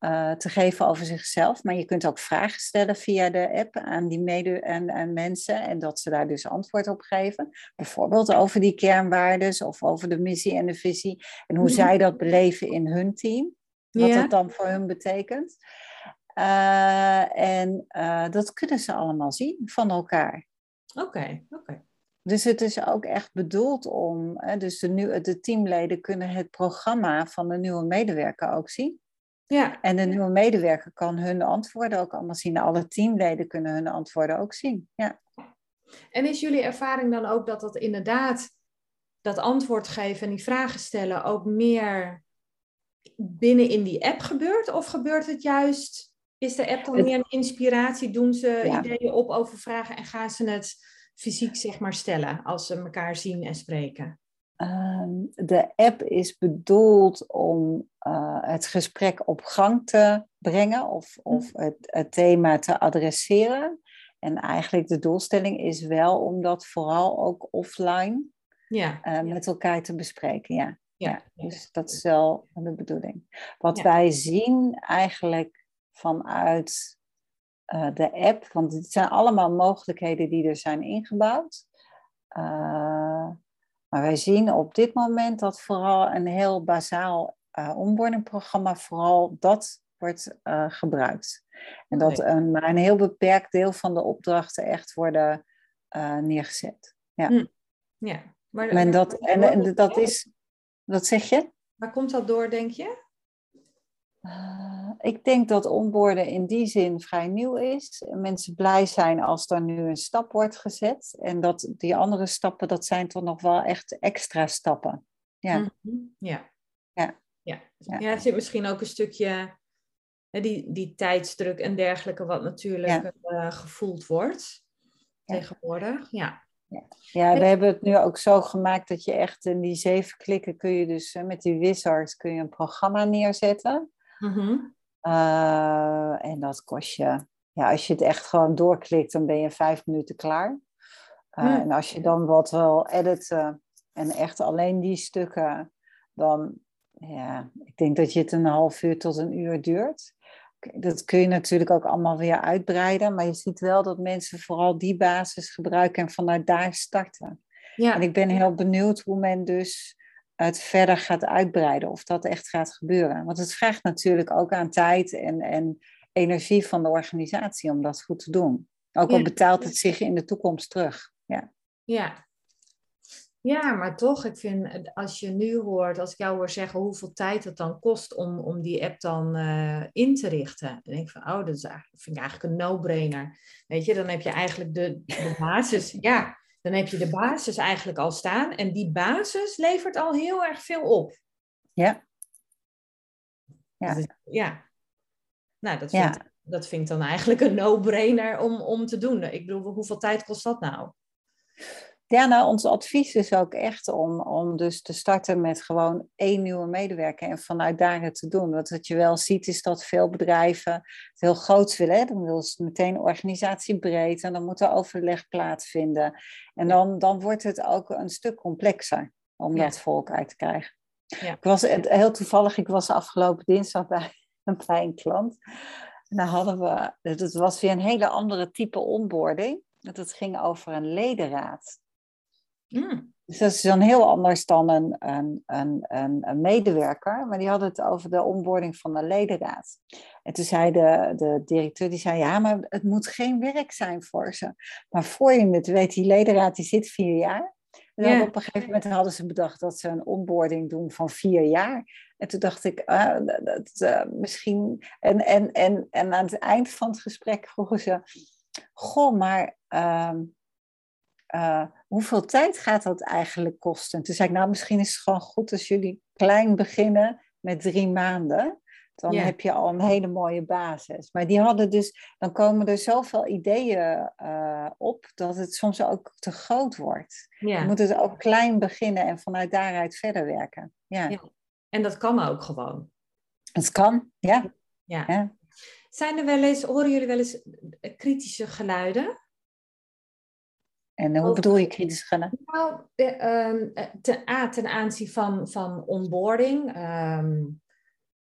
Speaker 2: uh, te geven over zichzelf. Maar je kunt ook vragen stellen via de app aan die mede en, en mensen. En dat ze daar dus antwoord op geven. Bijvoorbeeld over die kernwaarden of over de missie en de visie. En hoe mm -hmm. zij dat beleven in hun team. Wat ja. dat dan voor hun betekent. Uh, en uh, dat kunnen ze allemaal zien van elkaar.
Speaker 1: Oké, okay, oké. Okay.
Speaker 2: Dus het is ook echt bedoeld om, hè, dus de, nieuwe, de teamleden kunnen het programma van de nieuwe medewerker ook zien.
Speaker 1: Ja.
Speaker 2: En de nieuwe medewerker kan hun antwoorden ook allemaal zien. Alle teamleden kunnen hun antwoorden ook zien. Ja.
Speaker 1: En is jullie ervaring dan ook dat dat inderdaad, dat antwoord geven en die vragen stellen ook meer binnen in die app gebeurt? Of gebeurt het juist is de app dan meer een inspiratie? Doen ze ja. ideeën op over vragen en gaan ze het fysiek zeg maar stellen als ze elkaar zien en spreken?
Speaker 2: Um, de app is bedoeld om uh, het gesprek op gang te brengen of, of het, het, thema te adresseren. En eigenlijk de doelstelling is wel om dat vooral ook offline
Speaker 1: ja.
Speaker 2: uh, met elkaar te bespreken. Ja.
Speaker 1: Ja.
Speaker 2: ja. dus dat is wel de bedoeling. Wat wij zien eigenlijk vanuit uh, de app, want het zijn allemaal mogelijkheden die er zijn ingebouwd. Uh, maar wij zien op dit moment dat vooral een heel bazaal uh, onboardingprogramma, vooral dat wordt gebruikt. En dat een, maar een heel beperkt deel van de opdrachten echt worden neergezet. Ja.
Speaker 1: Hm. ja. Maar,
Speaker 2: en dat, en, en dat is, wat zeg je?
Speaker 1: Waar komt dat door, denk je?
Speaker 2: Uh, ik denk dat onboorden in die zin vrij nieuw is. Mensen blij zijn als er nu een stap wordt gezet. En dat die andere stappen, dat zijn toch nog wel echt extra stappen. Ja.
Speaker 1: Mm -hmm. ja.
Speaker 2: Ja.
Speaker 1: Ja. ja. ja. er zit misschien ook een stukje hè, die, die tijdsdruk en dergelijke, wat natuurlijk ja. uh, gevoeld wordt ja. tegenwoordig. Ja.
Speaker 2: Ja. ja, we hebben het nu ook zo gemaakt dat je echt in die zeven klikken kun je dus met die wizard kun je een programma neerzetten.
Speaker 1: Mm -hmm.
Speaker 2: uh, en dat kost je, ja, als je het echt gewoon doorklikt, dan ben je vijf minuten klaar. Uh, mm. En als je dan wat wil editen en echt alleen die stukken, dan, ja, ik denk dat je het een half uur tot een uur duurt. Dat kun je natuurlijk ook allemaal weer uitbreiden, maar je ziet wel dat mensen vooral die basis gebruiken en vanuit daar starten.
Speaker 1: Ja.
Speaker 2: En ik ben heel benieuwd hoe men dus het verder gaat uitbreiden, of dat echt gaat gebeuren. Want het vraagt natuurlijk ook aan tijd en, en energie van de organisatie om dat goed te doen. Ook al betaalt het zich in de toekomst terug. Ja.
Speaker 1: ja. Ja, maar toch, ik vind als je nu hoort, als ik jou hoor zeggen hoeveel tijd het dan kost om, om die app dan uh, in te richten. Dan denk ik van, oh, dat is eigenlijk, vind ik eigenlijk een no-brainer. Weet je, dan heb je eigenlijk de, de basis. Ja, dan heb je de basis eigenlijk al staan. En die basis levert al heel erg veel op.
Speaker 2: Ja.
Speaker 1: Ja. Dus, ja. Nou, dat vind, ja. dat vind ik dan eigenlijk een no-brainer om, om te doen. Ik bedoel, hoeveel tijd kost dat nou?
Speaker 2: Ja, nou, ons advies is ook echt om, om dus te starten met gewoon één nieuwe medewerker en vanuit daar het te doen. Want wat je wel ziet is dat veel bedrijven het heel groot willen. Hè? Dan willen ze meteen organisatiebreed en dan moet er overleg plaatsvinden. En dan, dan wordt het ook een stuk complexer om dat volk uit te krijgen. Ja. Ik was heel toevallig, ik was afgelopen dinsdag bij, bij een klant. En daar hadden we, het was weer een hele andere type onboarding. Het ging over een ledenraad. Mm. Dus dat is dan heel anders dan een, een, een, een, medewerker. Maar die hadden het over de onboarding van de ledenraad. En toen zei de, de directeur, die zei, ja, maar het moet geen werk zijn voor ze. Maar voor je het weet, die ledenraad die zit vier jaar. En op een gegeven moment hadden ze bedacht dat ze een onboarding doen van vier jaar. En toen dacht ik, uh, dat, uh, misschien. En, en, en, en aan het eind van het gesprek vroegen ze: Goh, maar uh, hoeveel tijd gaat dat eigenlijk kosten? Toen zei ik, nou, misschien is het gewoon goed als jullie klein beginnen met drie maanden. Dan heb je al een hele mooie basis. Maar die hadden dus, dan komen er zoveel ideeën uh, op dat het soms ook te groot wordt. Je moet het ook klein beginnen en vanuit daaruit verder werken. Ja. ja.
Speaker 1: En dat kan ook gewoon.
Speaker 2: Het kan, ja.
Speaker 1: ja. ja. Zijn er wel eens, horen jullie wel eens kritische geluiden?
Speaker 2: En hoe bedoel je kritische geluiden?
Speaker 1: Nou, ehm, ten, A, ten aanzien van, van onboarding. Um,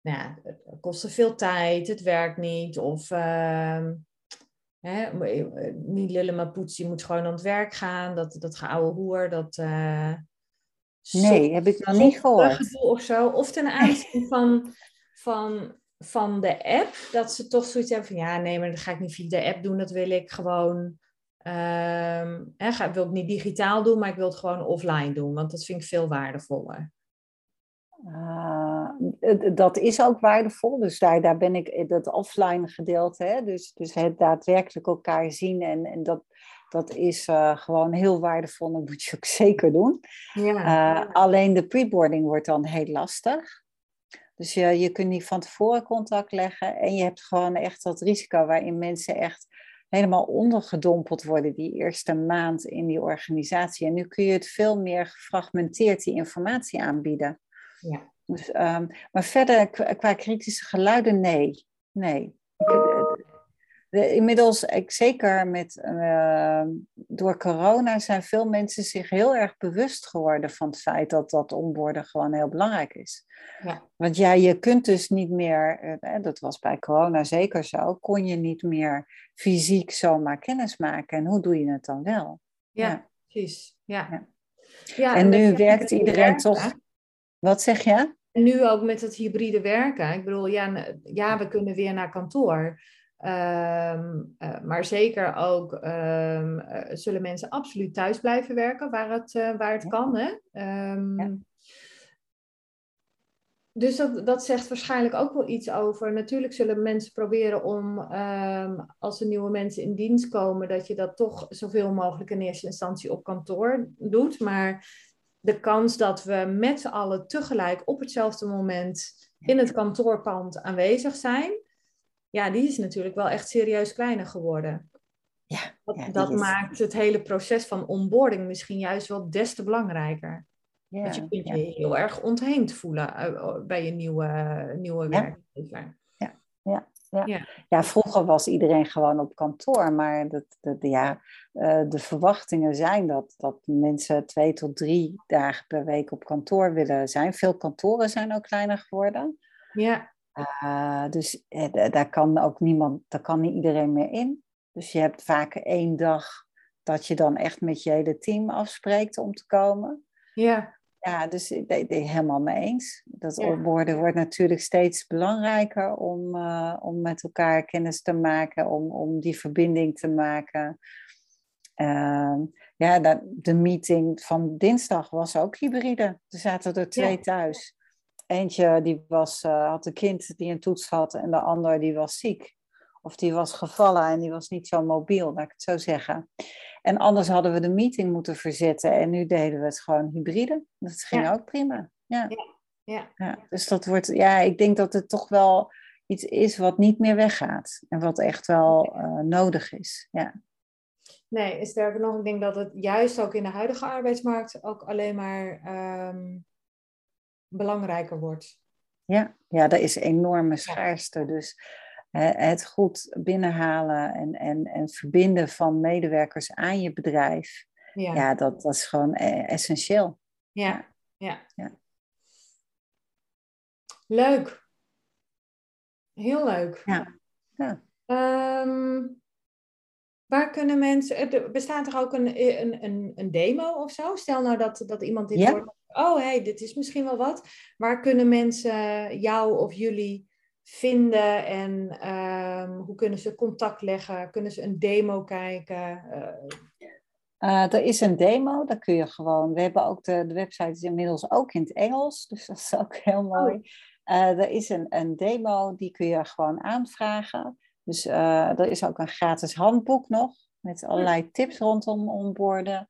Speaker 1: nou ja, het veel tijd, het werkt niet. Of uh, hè, niet lullen maar poetsen, je moet gewoon aan het werk gaan. Dat, dat geouwe hoer, dat... Uh,
Speaker 2: nee, heb ik nog niet gehoord.
Speaker 1: Of zo. Of ten aanzien van, van, van de app, dat ze toch zoiets hebben van... Ja, nee, maar dat ga ik niet via de app doen. Dat wil ik gewoon... Hè, ga, wil ik niet digitaal doen, maar ik wil het gewoon offline doen. Want dat vind ik veel waardevoller.
Speaker 2: Uh, dat is ook waardevol. Dus daar, daar ben ik dat offline gedeelte. Hè? Dus, dus het daadwerkelijk elkaar zien. En, en dat, dat is uh, gewoon heel waardevol. Dat moet je ook zeker doen. Ja. Uh, alleen de preboarding wordt dan heel lastig. Dus je, je kunt niet van tevoren contact leggen. En je hebt gewoon echt dat risico waarin mensen echt helemaal ondergedompeld worden die eerste maand in die organisatie. En nu kun je het veel meer gefragmenteerd die informatie aanbieden. Ja. Dus, um, maar verder, qua kritische geluiden, nee. Nee. De, inmiddels, ik, zeker met, uh, door corona, zijn veel mensen zich heel erg bewust geworden van het feit dat dat onboorden gewoon heel belangrijk is. Ja. Want ja, je kunt dus niet meer, uh, dat was bij corona zeker zo, kon je niet meer fysiek zomaar kennis maken. En hoe doe je het dan wel?
Speaker 1: Ja, ja. precies. Ja. ja.
Speaker 2: ja en, nu werkt iedereen toch. Wat zeg je?
Speaker 1: En nu ook met het hybride werken. Ik bedoel, ja, ja we kunnen weer naar kantoor. Ehm, eh, maar zeker ook um, zullen mensen absoluut thuis blijven werken waar het, uh, waar het kan. Hè? Um, ja. Dus dat, dat zegt waarschijnlijk ook wel iets over. Natuurlijk zullen mensen proberen om, als er nieuwe mensen in dienst komen, dat je dat toch zoveel mogelijk in eerste instantie op kantoor doet. Maar de kans dat we met z'n allen tegelijk op hetzelfde moment in het kantoorpand aanwezig zijn, ja, die is natuurlijk wel echt serieus kleiner geworden. Ja, dat, dat maakt het hele proces van onboarding misschien juist wel des te belangrijker. Ja, Want je kunt je heel erg ontheemd voelen eh, bij je nieuwe, nieuwe werkgever.
Speaker 2: Ja, ja. Ja. Ja. vroeger was iedereen gewoon op kantoor, maar dat, dat, ja, uh, de verwachtingen zijn dat, dat mensen twee tot drie dagen per week op kantoor willen zijn. Veel kantoren zijn ook kleiner geworden. Ja. Uh, dus uh, daar kan ook niemand, daar kan niet iedereen meer in. Dus je hebt vaak één dag dat je dan echt met je hele team afspreekt om te komen. Ja. Ja, dus ik ben het helemaal mee eens. Dat ja. opborden wordt natuurlijk steeds belangrijker om, uh, om met elkaar kennis te maken, om, om die verbinding te maken. Uh, ja, dat, de meeting van dinsdag was ook hybride. Er zaten er twee ja. thuis. Eentje die was, uh, had een kind die een toets had en de ander die was ziek. Of die was gevallen en die was niet zo mobiel, laat ik het zo zeggen. En anders hadden we de meeting moeten verzetten en nu deden we het gewoon hybride. Dat ging ook prima. Ja. Ja. ja. Dus dat wordt, ja, ik denk dat het toch wel iets is wat niet meer weggaat en wat echt wel uh, nodig is. Ja.
Speaker 1: Nee, sterker nog, ik denk dat het juist ook in de huidige arbeidsmarkt ook alleen maar ehm, belangrijker wordt.
Speaker 2: Ja, ja, er is enorme schaarste. Dus het goed binnenhalen en, en, en verbinden van medewerkers aan je bedrijf, ja, ja dat, dat is gewoon e-, essentieel.
Speaker 1: Ja, ja. ja. Leuk. Heel leuk.
Speaker 2: Ja. ja.
Speaker 1: Ehm, waar kunnen mensen. Bestaat er ook een, een, een, een demo of zo? Stel nou dat, dat iemand dit hoort. Oh, hey, dit is misschien wel wat. Waar kunnen mensen jou of jullie vinden en ehm, hoe kunnen ze contact leggen? Kunnen ze een demo kijken?
Speaker 2: Uh, er is een demo, daar kun je gewoon. We hebben ook de, de website is inmiddels ook in het Engels, dus dat is ook heel mooi. Uh, er is een, een demo, die kun je gewoon aanvragen. Dus er is ook een gratis handboek nog met allerlei tips rondom onboorden.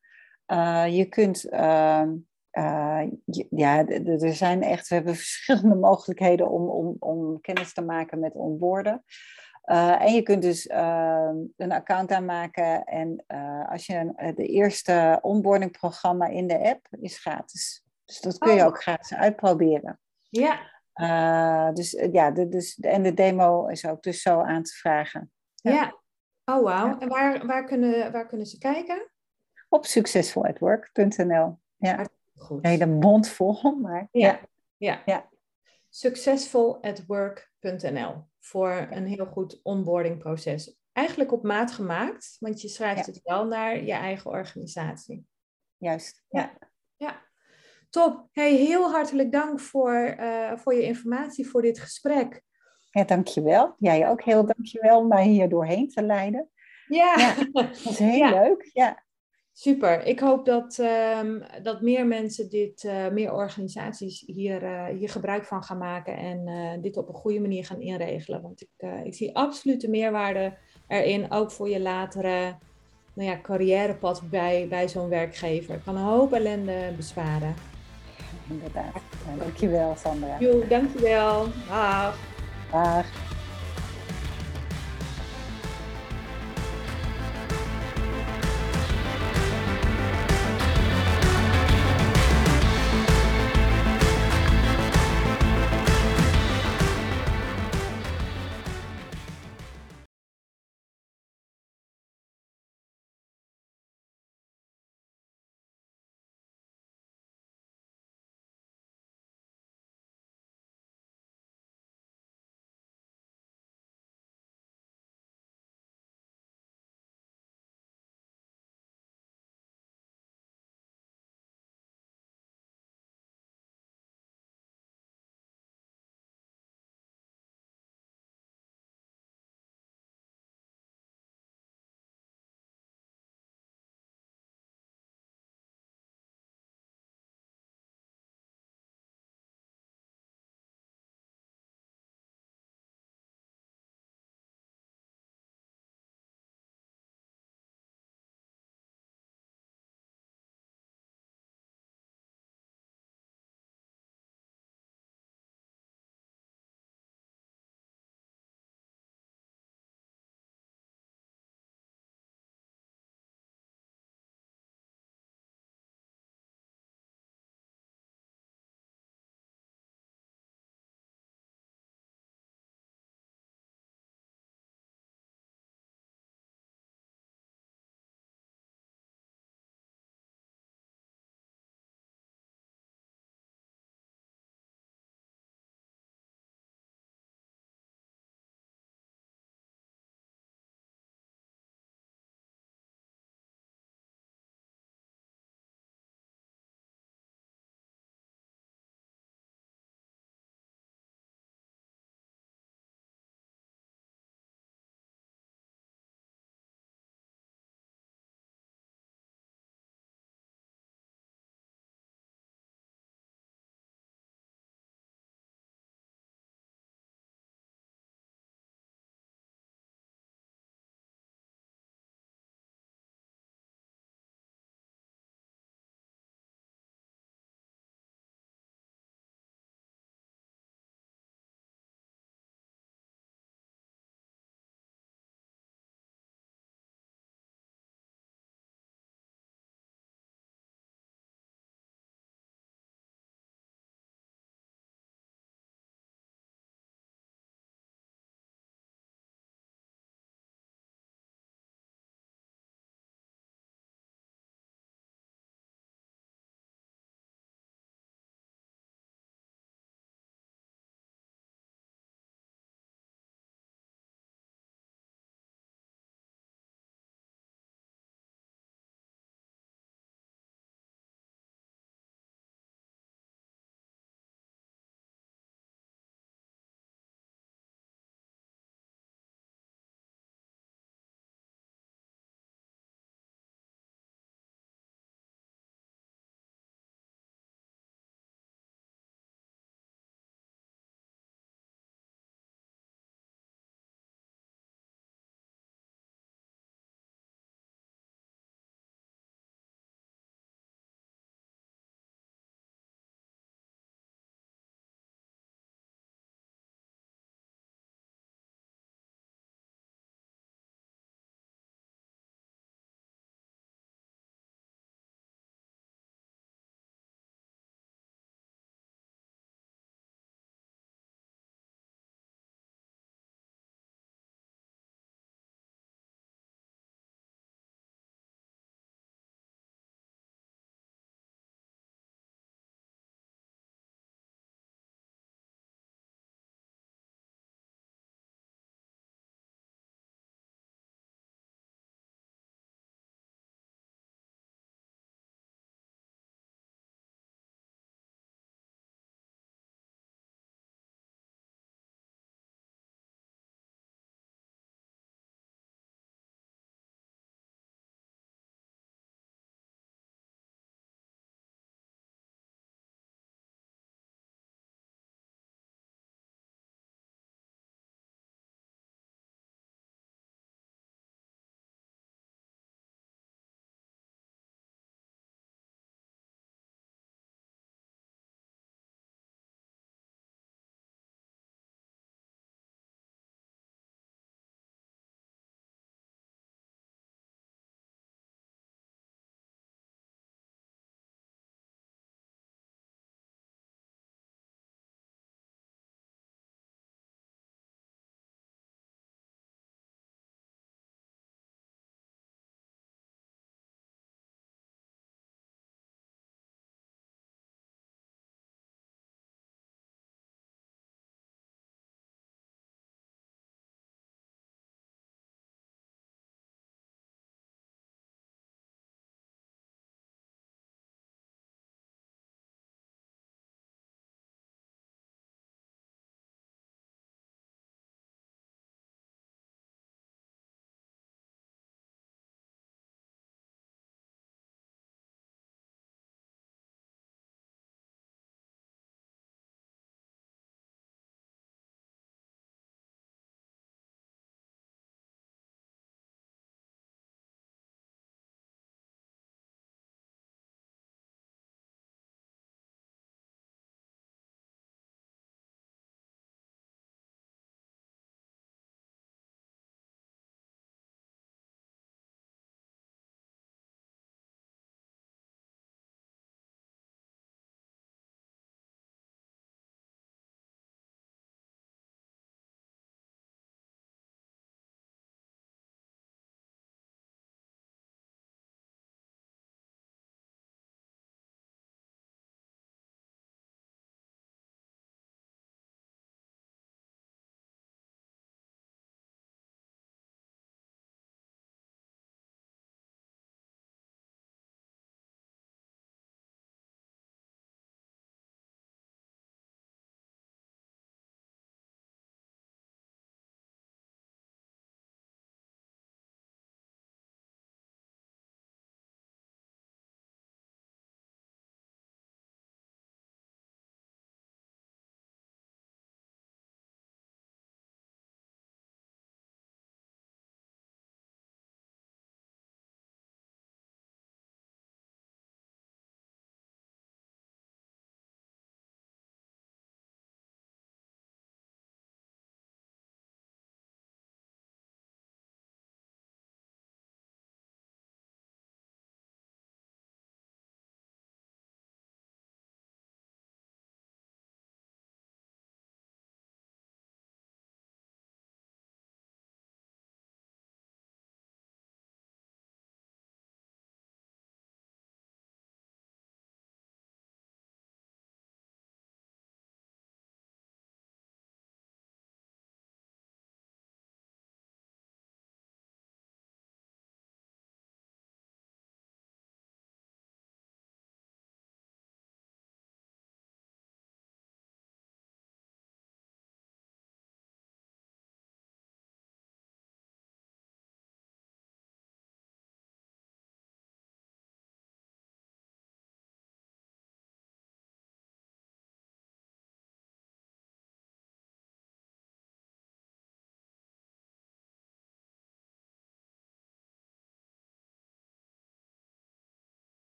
Speaker 2: je kunt ehm, uh, ja, er zijn echt, we hebben verschillende mogelijkheden om, om, om kennis te maken met onboarden. Uh, en je kunt dus uh, een account aanmaken en uh, als je een, de eerste onboarding programma in de app is gratis. Dus dat kun je oh. ook gratis uitproberen.
Speaker 1: Ja.
Speaker 2: dus ja, de, dus, en de demo is ook dus zo aan te vragen.
Speaker 1: Ja. ja. Oh wauw. En waar, waar, kunnen, waar kunnen ze kijken?
Speaker 2: Op succesvolatwork.nl. Ja. Goed. Hele mond vol, maar
Speaker 1: ja. ja. ja. Succesvolatwork.nl voor een heel goed onboarding proces. Eigenlijk op maat gemaakt, want je schrijft het wel naar je eigen organisatie.
Speaker 2: Juist, ja.
Speaker 1: Ja, top. Hey, heel hartelijk dank voor, uh, voor je informatie, voor dit gesprek.
Speaker 2: Ja, dankjewel. Jij ook heel dankjewel om mij hier doorheen te leiden.
Speaker 1: Ja. ja
Speaker 2: dat is heel leuk. Ja.
Speaker 1: Super. Ik hoop dat, um, dat meer mensen dit, uh, meer organisaties hier, uh, hier gebruik van gaan maken en uh, dit op een goede manier gaan inregelen. Want ik, ik zie absoluut de meerwaarde erin, ook voor je latere nou ja, carrièrepad bij, bij zo'n werkgever. Het kan een hoop ellende besparen.
Speaker 2: Inderdaad. Dankjewel, Sandra.
Speaker 1: Jo, dankjewel. Dag.
Speaker 2: Dag.